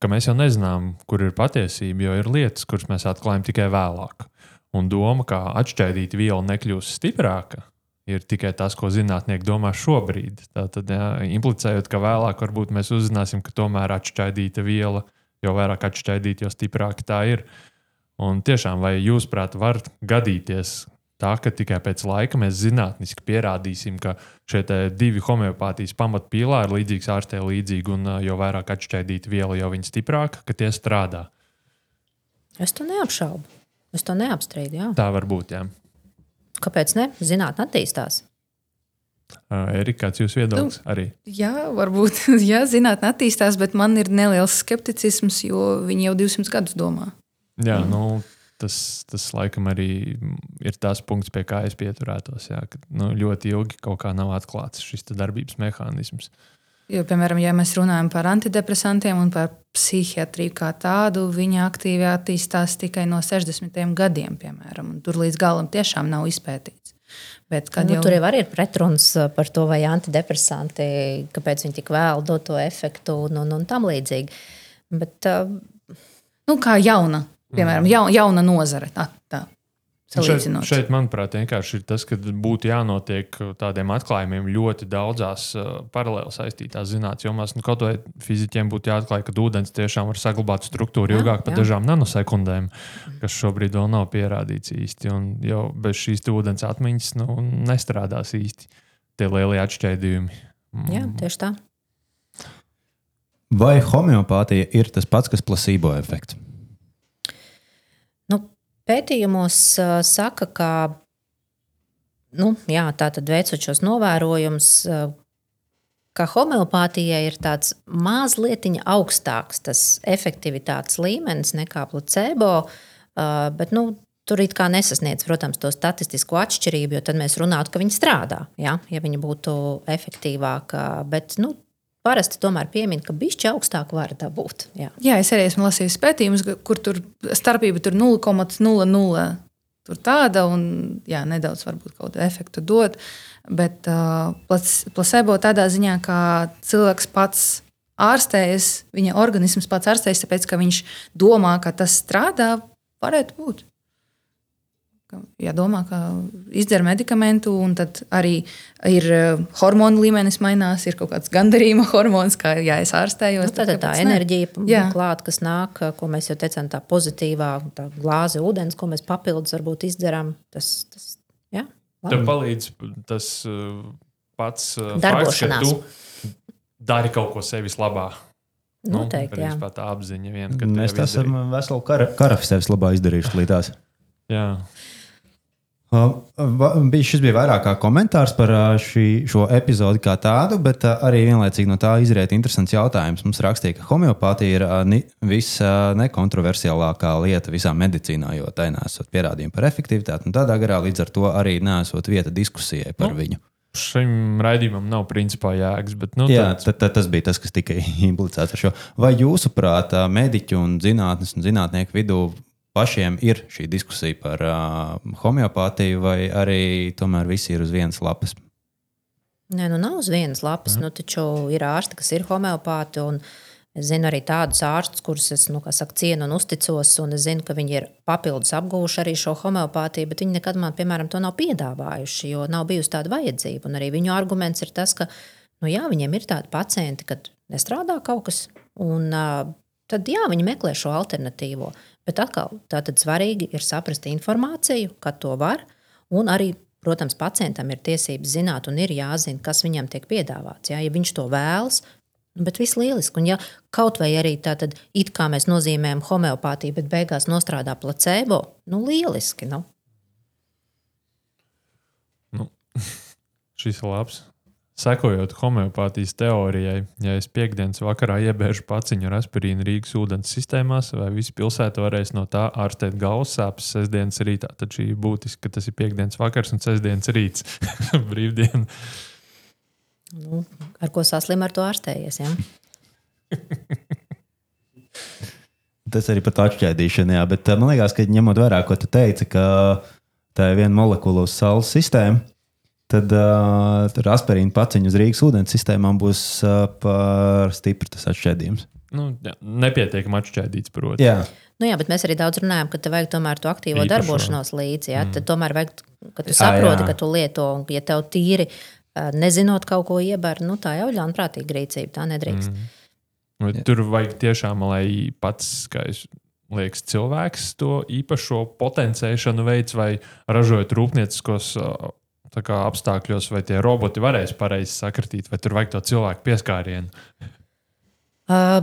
ka mēs jau nezinām, kur ir patiesība, jo ir lietas, kuras mēs atklājam tikai vēlāk. Un doma, ka atšķaidīta viela nekļūs stiprāka, ir tikai tas, ko zinātnieki domā šobrīd. Tātad, jā, implicējot, ka vēlāk varbūt mēs uzzināsim, ka tomēr atšķaidīta viela, jo vairāk atšķaidīta, jo stiprāka tā ir. Un tiešām, vai jūs, prāt, var gadīties, tā, ka tikai pēc laika mēs zinātniski pierādīsim, ka šie divi homeopātijas pamatpīlāri, līdzīgs ārstē līdzīgi, un jo vairāk atšķaidīta viela, jo viņa stiprāka, ka tie strādā. Es to neapšaubu. Es to neapstrīdu. Jā. Tā var būt. Jā. Kāpēc ne? Zinātnē attīstās. Uh, Erika, kāds ir jūsu viedoklis? Nu, arī? Jā, varbūt jā, zinātnē attīstās, bet man ir neliels skepticisms, jo viņi jau 200 gadus domā. Jā, mm. nu, tas, tas laikam arī ir tas punkts, pie kā es pieturētos. Jā, ka, nu, ļoti ilgi kaut kā nav atklāts šis darbības mehānisms. Jo, piemēram, ja mēs runājam par antidepresantiem un par psihiatriju kā tādu, viņa aktīvi attīstās tikai no 60. gadiem. Piemēram, tur līdz galam tiešām nav izpētīts. Bet, nu, jau... Tur jau ir pretruns par to, vai antidepresanti, kāpēc viņi tik vēl dod to efektu un, un, un tam līdzīgi. Bet, uh... nu, kā jauna Piemēram, mhm. jauna nozare. Tā, tā. Šeit, šeit, manuprāt, vienkārši ir tas, ka būtu jānotiek tādiem atklājumiem ļoti daudzās uh, paralēli saistītās zinātnīs jomās. Nu, kaut vai fizikiem būtu jāatklāj, ka ūdens tiešām var saglabāt struktūru jā, ilgāk par dažām nanosekundēm, kas šobrīd vēl nav pierādīts īsti. Un jau bez šīs ūdens atmiņas nu, nestrādās īsti tie lielie atšķaidījumi. Mm. Jā, tieši tā. Vai homeopātija ir tas pats, kas placebo efekts? Pētījumos saka, ka nu, jā, tātad veicot šos novērojumus, ka homeopātijai ir tāds mazliet augstāks tas efektivitātes līmenis nekā placebo, bet nu, tur it kā nesasniedz, protams, to statistisko atšķirību, jo tad mēs runātu, ka viņi strādā, ja, ja viņi būtu efektīvāki. Bet nu, parasti tomēr piemin, ka bišķi augstāk var dabūt. Jā. jā, es arī esmu lasījis pētījumus, kur tur starpība ir 0,00. Tur tāda, un jā, nedaudz varbūt kaut kādu efektu dod. Bet uh, placebo tādā ziņā, ka cilvēks pats ārstējas, viņa organisms pats ārstējas, tāpēc ka viņš domā, ka tas strādā, varētu būt. Ka jādomā, ka izdzer medikamentu, un tad arī ir uh, hormonu līmenis mainās, ir kaut kāds gandarījuma hormons, kā ja es ārstējos. Nu, tā ir tā ne? enerģija, Jā. klāt, kas nāk, ko mēs jau teicām, tā pozitīvā tā glāze ūdens, ko mēs papildus varbūt izdzeram. Tas, tas, jā, labi. Tev palīdz tas uh, pats fakts, ka tu dari kaut ko sevis labā. Noteikti, jā. nu, tā apziņa vien, ka Mēs esam veselu kara, karafu sevis labā izdarījuši līdās. Jā. Uh, bija- Šis bija vairāk kā komentārs par uh, šī, šo epizodi kā tādu, bet uh, arī vienlaicīgi no tā izriet interesants jautājums. Mums rakstīja, ka homeopātija ir visnekontroversiālākā lieta visā medicīnā, jo tai nesot pierādījumu par efektivitāti. Tādā garā līdz ar to arī nesot vieta diskusijai par Nu, viņu. Šim raidījumam nav principā jēgas, bet nu, Jā, tad, tad, tad tas bija tas, kas tika implicēts ar šo. Vai jūsuprāt, mediķu un zinātnes un zinātnieku vidū pašiem ir šī diskusija par uh, homeopātiju, vai arī tomēr visi ir uz vienas lapas? Nē, nu nav uz vienas lapas. Nu, taču ir ārsti, kas ir homeopāti. un Es zinu arī tādus ārstus, kurus es nu, saka, cienu un uzticos. Un es zinu, ka viņi ir papildus apguvuši arī šo homeopātiju, bet viņi nekad man, piemēram, to nav piedāvājuši, jo nav bijusi tāda vajadzība. Un arī viņu arguments ir tas, ka nu, jā, viņiem ir tādi pacienti, kad nestrādā kaut kas. Un, uh, tad jā, viņi meklē šo alternatīvo. Bet atkal, tātad svarīgi ir saprast informāciju, kad to var. Un arī, protams, pacientam ir tiesības zināt, un ir jāzina, kas viņam tiek piedāvāts. Jā, ja viņš to vēlas, nu, bet viss lieliski. Un ja kaut vai arī tātad, it kā mēs nozīmējam homeopātiju, bet beigās nostrādā placebo, nu lieliski. Nu. šis ir labs. Sekojot homeopātijas teorijai, ja es piekdienas vakarā iebēžu paciņu ar aspirīnu Rīgas ūdens sistēmās, vai visa pilsēta varēs no tā ārstēt galvas sāpes sestdienas rītā, tad šī ir būtiski, ka tas ir piekdienas vakars un sestdienas rīts. Brīvdiena. Nu, ar ko saslim ar to ārstējies? Ja? Tas arī par to atšķaidīšanu, jā, bet ā, man liekas, ka ņemot vērā, ko tu teici, ka tā ir viena molekula uz saules sistēmu. Tad uh, aspirīna paciņu uz Rīgas ūdens sistēmām būs uh, par stipru tas atšķaidījums. Nu, jā, nepietiekami atšķaidīts, protams. Jā, Nu, jā, bet mēs arī daudz runājam, ka tev vajag tomēr to aktīvo Īpašo. darbošanos līdzi. Ja? Mm. Tad tomēr vajag, ka tu saproti, jā. ka tu lieto, un ja tev tīri ā, nezinot kaut ko iebar, nu, tā jau ir ļaunprātīga rīcība. Tā nedrīkst. Mm. Vai Tur vajag tiešām, lai pats, kā es liekas, cilvēks to īpašo potenciēšanu veids vai ražojot rūpnieciskos apstākļos, vai tie roboti varēs pareizi sakritīt, vai tur vajag to cilvēku pieskārienu. Uh,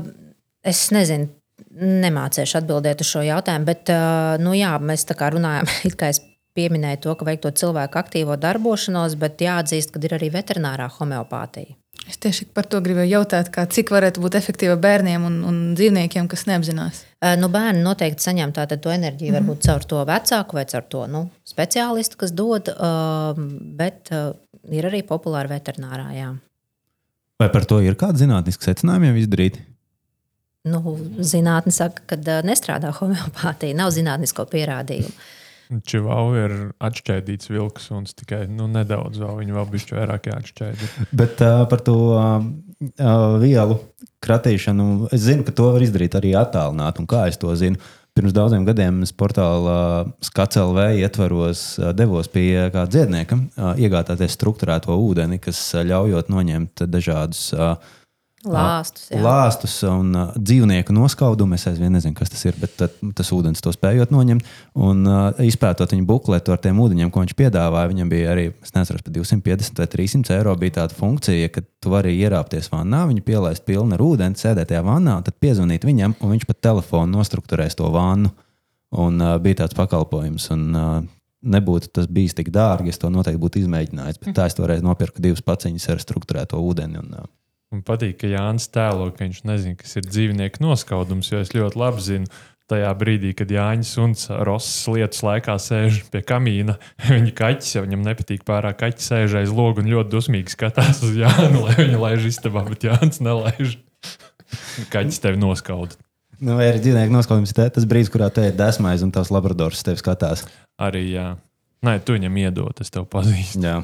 es nezinu, nemācīšu atbildēt uz šo jautājumu, bet uh, nu, jā, mēs tā kā runājam, kā es pieminēju to, ka vajag to cilvēku aktīvo darbošanos, bet jāatzīst, ka ir arī veterinārā homeopātija. Es tieši par to gribēju jautāt, kā, cik varētu būt efektīva bērniem un, un dzīvniekiem, kas neapzinās. Nu, bērni noteikti saņem tātad to enerģiju, mm -hmm. varbūt caur to vecāku vai caur to nu, speciālistu, kas dod, bet ir arī populāra veterinārā. Jā. vai par to ir kādi zinātniski secinājumi jau izdarīti? Nu, zinātne saka, ka nestrādā homeopātija, nav zinātnisko pierādījumu. Čivau ir atšķaidīts vilks, un tikai nu, nedaudz vēl viņa vēl bišķi vairāk jāatšķaida. Bet uh, par to uh, vielu kratīšanu, es zinu, ka to var izdarīt arī attālināti. Un kā es to zinu? Pirms daudziem gadiem es portālā SkatLV ietvaros devos pie kāda dziednieka, iegādāties struktūrēto ūdeni, kas ļaujot noņemt dažādus uh, Lāstus. jā. lāstus un uh, dzīvnieku noskaudumu. Es aizvien nezinu, kas tas ir, bet tad, tas ūdens to spējot noņemt. Un uh, izpētot viņa bukletu ar tiem ūdeņiem, ko viņš piedāvāja, viņam bija arī, es nezinu, pat 250 vai 300 eiro bija tāda funkcija, ka tu vari ierāpties vannā, viņu pielaist pilnu ar ūdeni, sēdēt tajā vannā, un tad piezvanīt viņam, un viņš pat telefonu nostruktūrēs to vannu. Un uh, bija tāds pakalpojums. Un, uh, Nebūtu tas bijis tik dārgi, es to noteikti būtu izmēģinājis. Bet tā es toreiz nopirku divas paciņas ar struktūrēto ūdeni. Un, uh, Man patīk, ka Jānis tēlo, ka viņš nezina, kas ir dzīvnieku noskaudums, jo es ļoti labi zinu. Tajā brīdī, kad Jānis Suns Rosas lietas laikā sēž pie kamīna, viņa kaķis jau viņam nepatīk pārāk. Kaķis sēž aiz logu un ļoti dusmīgi skatās uz Jānu, lai viņa laiž istabā, bet Jānis nelaiž. Kaķis tevi noskaud. Nu, vai arī dzīvnieku noskaidrojums ir tas brīdis, kurā te ir desmais un tavs labradors tevi skatās. Arī, jā. Nē, tu viņam iedod, es tev pazīstu. Jā.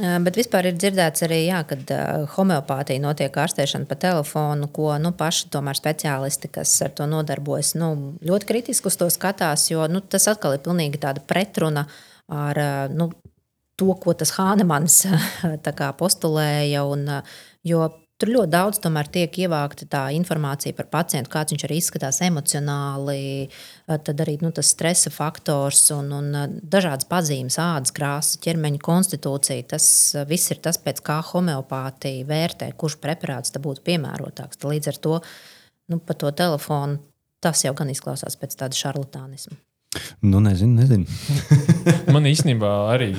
Bet vispār ir dzirdēts arī, jā, ka uh, homeopātija notiek ārstēšana pa telefonu, ko nu, paši tomēr speciālisti, kas ar to nodarbojas, nu, ļoti kritiski uz to skatās. Jo nu, tas atkal ir pilnīgi tāda pretruna ar nu, to, ko tas Hānemans postulēja. Un, jo Tur ļoti daudz tiek ievākta tā informācija par pacientu, kāds viņš arī izskatās emocionāli, tad arī nu, tas stresa faktors un, un dažādas pazīmes, ādas krāsa, ķermeņa konstitūcija. Tas viss ir tas, pēc kā homeopātija vērtē, kurš preparāts būtu piemērotāks. Tad līdz ar to nu, pa to telefonu tas jau gan izklausās pēc tāda šarlatānisma. Nu, nezinu, nezinu. Man īstenībā arī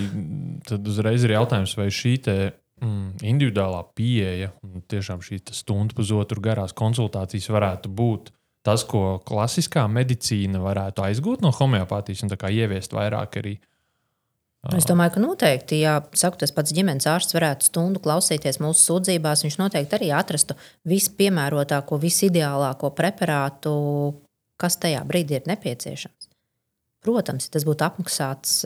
uzreiz ir jautājums, vai šī mm, individuālā pieeja un tiešām šī stundu pusotru garās konsultācijas varētu būt tas, ko klasiskā medicīna varētu aizgūt no homeopātijas un ieviest vairāk arī. Es domāju, ka noteikti, ja saku, tas pats ģimenes ārsts varētu stundu klausīties mūsu sūdzībās, viņš noteikti arī atrastu vispiemērotāko, visideālāko preparātu, kas tajā brīdī ir nepieciešams. Protams, tas būtu apmaksāts,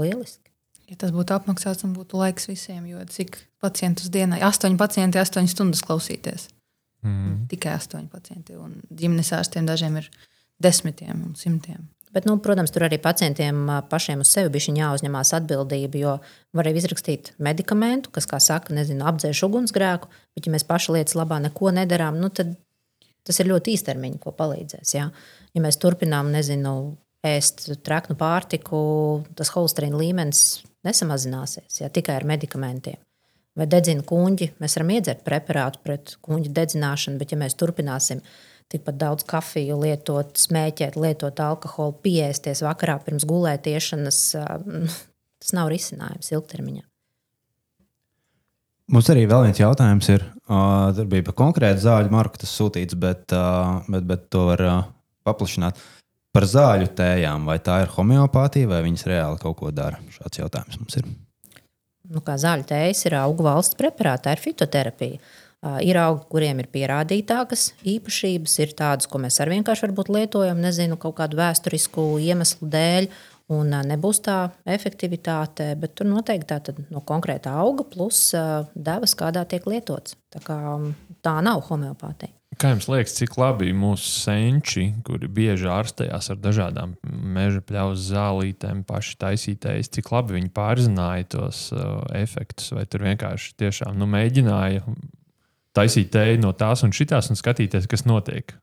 lieliski. Ja tas būtu apmaksāts un būtu laiks visiem, jo cik pacientus dienā, astoņi pacienti, astoņas stundas klausīties. Mm. Tikai astoņi pacienti. Un ģimenes ārstiem dažiem ir desmitiem un simtiem. Bet, nu, protams, tur arī pacientiem pašiem uz sevi bija jāuzņemās atbildība, jo var arī izrakstīt medikamentu, kas, kā saka, nezinu, apdzēš ugunsgrēku, bet, ja mēs paši lietas labā neko nedarām, nu, tad tas ir ļoti īstermiņa, ko palīdzēs. Jā. Ja mēs turpinām, nezinu, ēst traknu pārtiku, tas holesterīna līmenis nesamazināsies ja, tikai ar medikamentiem. Vai dedzina kuģi, mēs varam iedzert preparātu pret kuģa dedzināšanu, bet ja mēs turpināsim tikpat daudz kafiju lietot, smēķēt, lietot alkoholu, piesties vakarā pirms gulētiešanas, tas nav risinājums ilgtermiņā. Mums arī vēl viens jautājums ir. Uh, tur bija par konkrētu zāļu marku tas sūtīts, bet, uh, bet, bet to var uh, paplašināt. Par zāļu tējām, vai tā ir homeopātija, vai viņas reāli kaut ko dara? Šāds jautājums mums ir. Nu, kā zāļu tējas ir augu valsts preparāta, tā ir fitoterapija. Uh, ir augi, kuriem ir pierādītākas īpašības, ir tādas, ko mēs arī vienkārši lietojam, nezinu, kaut kādu vēsturisku iemeslu dēļ, un nebūs tā efektivitāte, bet tur noteikti tā no konkrēta auga plus devas, kādā tiek lietots. Tā, kā, tā nav homeopātija. Kā jums liekas, cik labi mūsu senči, kuri bieži ārstējās ar dažādām meža pļaus zālītēm, paši taisītējas, cik labi viņi pārzināja tos uh, efektus, vai tur vienkārši tiešām nu, mēģināja taisīt tēju no tās un šitās un skatīties, kas notiek.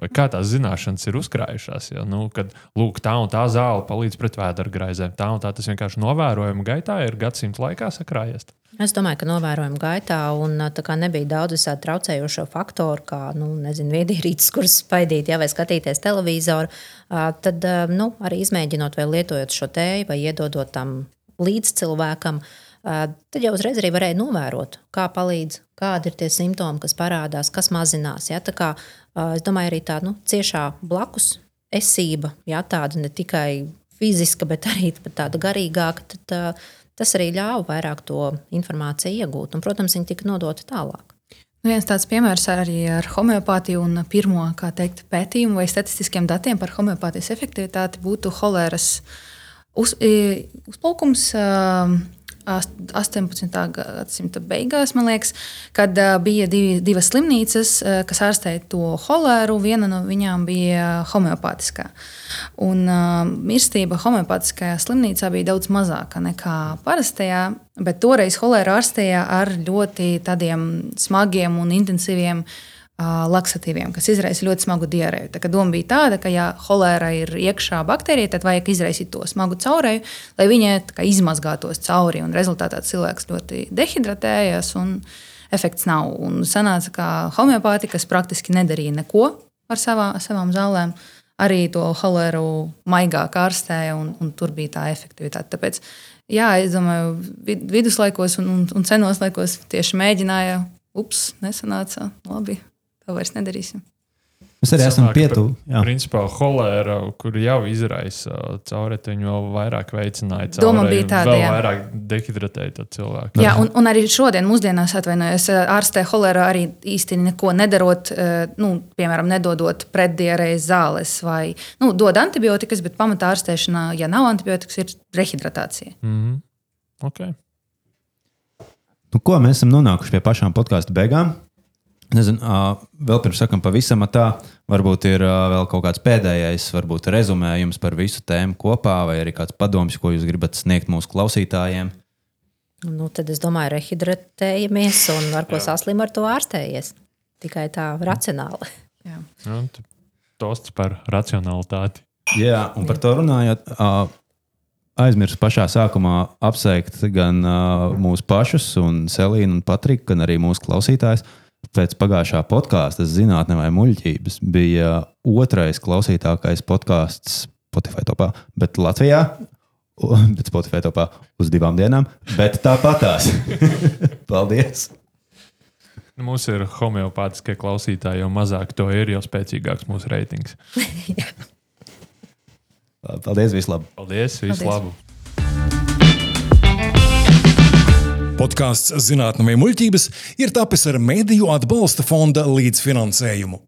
Vai kā tās zināšanas ir uzkrājušās? Ja? Nu, kad lūk, tā un tā zāle palīdz pret vēdergraizēm, tā un tā tas vienkārši novērojama gaitā ir gadsimta laikā sakrājies. Es domāju, ka novērojama gaitā un nebija daudz visādi traucējošo faktoru, kā nu, viedierīces, kuras spaidīt, ja, vai skatīties televizoru. Tad nu, arī izmēģinot vai lietojot šo tēju vai iedodot tam līdz cilvēkam. Tad jau uzreiz arī varēja novērot, kā palīdz, kādi ir tie simptomi, kas parādās, kas mazinās. Ja? Kā Es domāju, arī tāda nu, ciešā blakus esība, jā, tāda ne tikai fiziska, bet arī tāda garīgāka, tad tas arī ļāva vairāk to informāciju iegūt. Un, protams, viņi tika nodota tālāk. Nu, viens tāds piemērs arī ar homeopātiju un pirmo teikt, pētījumu vai statistiskiem datiem par homeopātijas efektivitāti būtu holēras uz, uzplaukums. Uh, 18. gadsimta beigās, liekas, kad bija divi, divas slimnīcas, kas ārstēja to holēru. Viena no viņām bija homeopātiskā. Un uh, mirstība homeopātiskajā slimnīcā bija daudz mazāka nekā parastajā, bet toreiz holēra ārstēja ar ļoti smagiem un intensīviem uh, laksatīviem, kas izraisa ļoti smagu diarēju. Tā doma bija tāda, ka, ja holēra ir iekšā baktērija, tad vajag izraisīt to smagu caurēju, lai viņa izmazgātos cauri. Rezultātā cilvēks ļoti dehidratējas un efekts nav. Un sanāca, ka homeopātika, kas praktiski nedarīja neko ar savā, savām zālēm, arī to holēru maigāk ārstēja, un, un tur bija tā efektivitāte. Tāpēc, jā, es domāju, viduslaikos un, un, un senos laikos tieši mēģināja, ups, nesanāca labi to vairs nedarīsim. Mēs arī esam pietuvi. Principā holēra, kur jau izraisa cauretiņu, vēl vairāk veicināja caurēju. Doma bija tāda, vēl jā. vairāk dehidratēja to cilvēku. Jā, un, un arī šodien, mūsdienās, atvainojos, ārstē holēra arī īsti neko nedarot, nu, piemēram, nedodot pretdierējas zāles vai nu, dod antibiotikas, bet pamatā ārstēšanā, ja nav antibiotikas, ir rehidratācija. Mm -hmm. okay. Nu, ko mēs esam nonākuši pie pašām podkāstu beigām? Nezinu, vēl pirms sakām, pavisam tā, varbūt ir vēl kaut kāds pēdējais, varbūt rezumējums par visu tēmu kopā, vai arī kāds padoms, ko jūs gribat sniegt mūsu klausītājiem. Nu, tad es domāju, rehidratējamies un ar ko saslim ar to ārstējies. Tikai tā racionāli. Jā. Nu, t- tosts par racionalitāti. Jā, un par to runājot, uh, aizmirsu pašā sākumā apsveikt gan uh, mūsu pašus, un Selīnu un Patriku, gan arī mūsu klausītājus. Pēc pagājušā podkāsta, zinātnē vai muļķības, bija otrais klausītākais podkāsts Spotify topā, bet Latvijā. Bet Spotify topā uz divām dienām, bet tāpatās. Paldies! Nu, Mums ir homeopātiskie klausītāji, jo mazāk to ir, jo spēcīgāks mūsu reitings. Paldies! Vislabāk! Paldies! Labu! Podkāsts Zinātnē muļķības ir tapis ar Mēdīju atbalsta fonda līdzfinansējumu.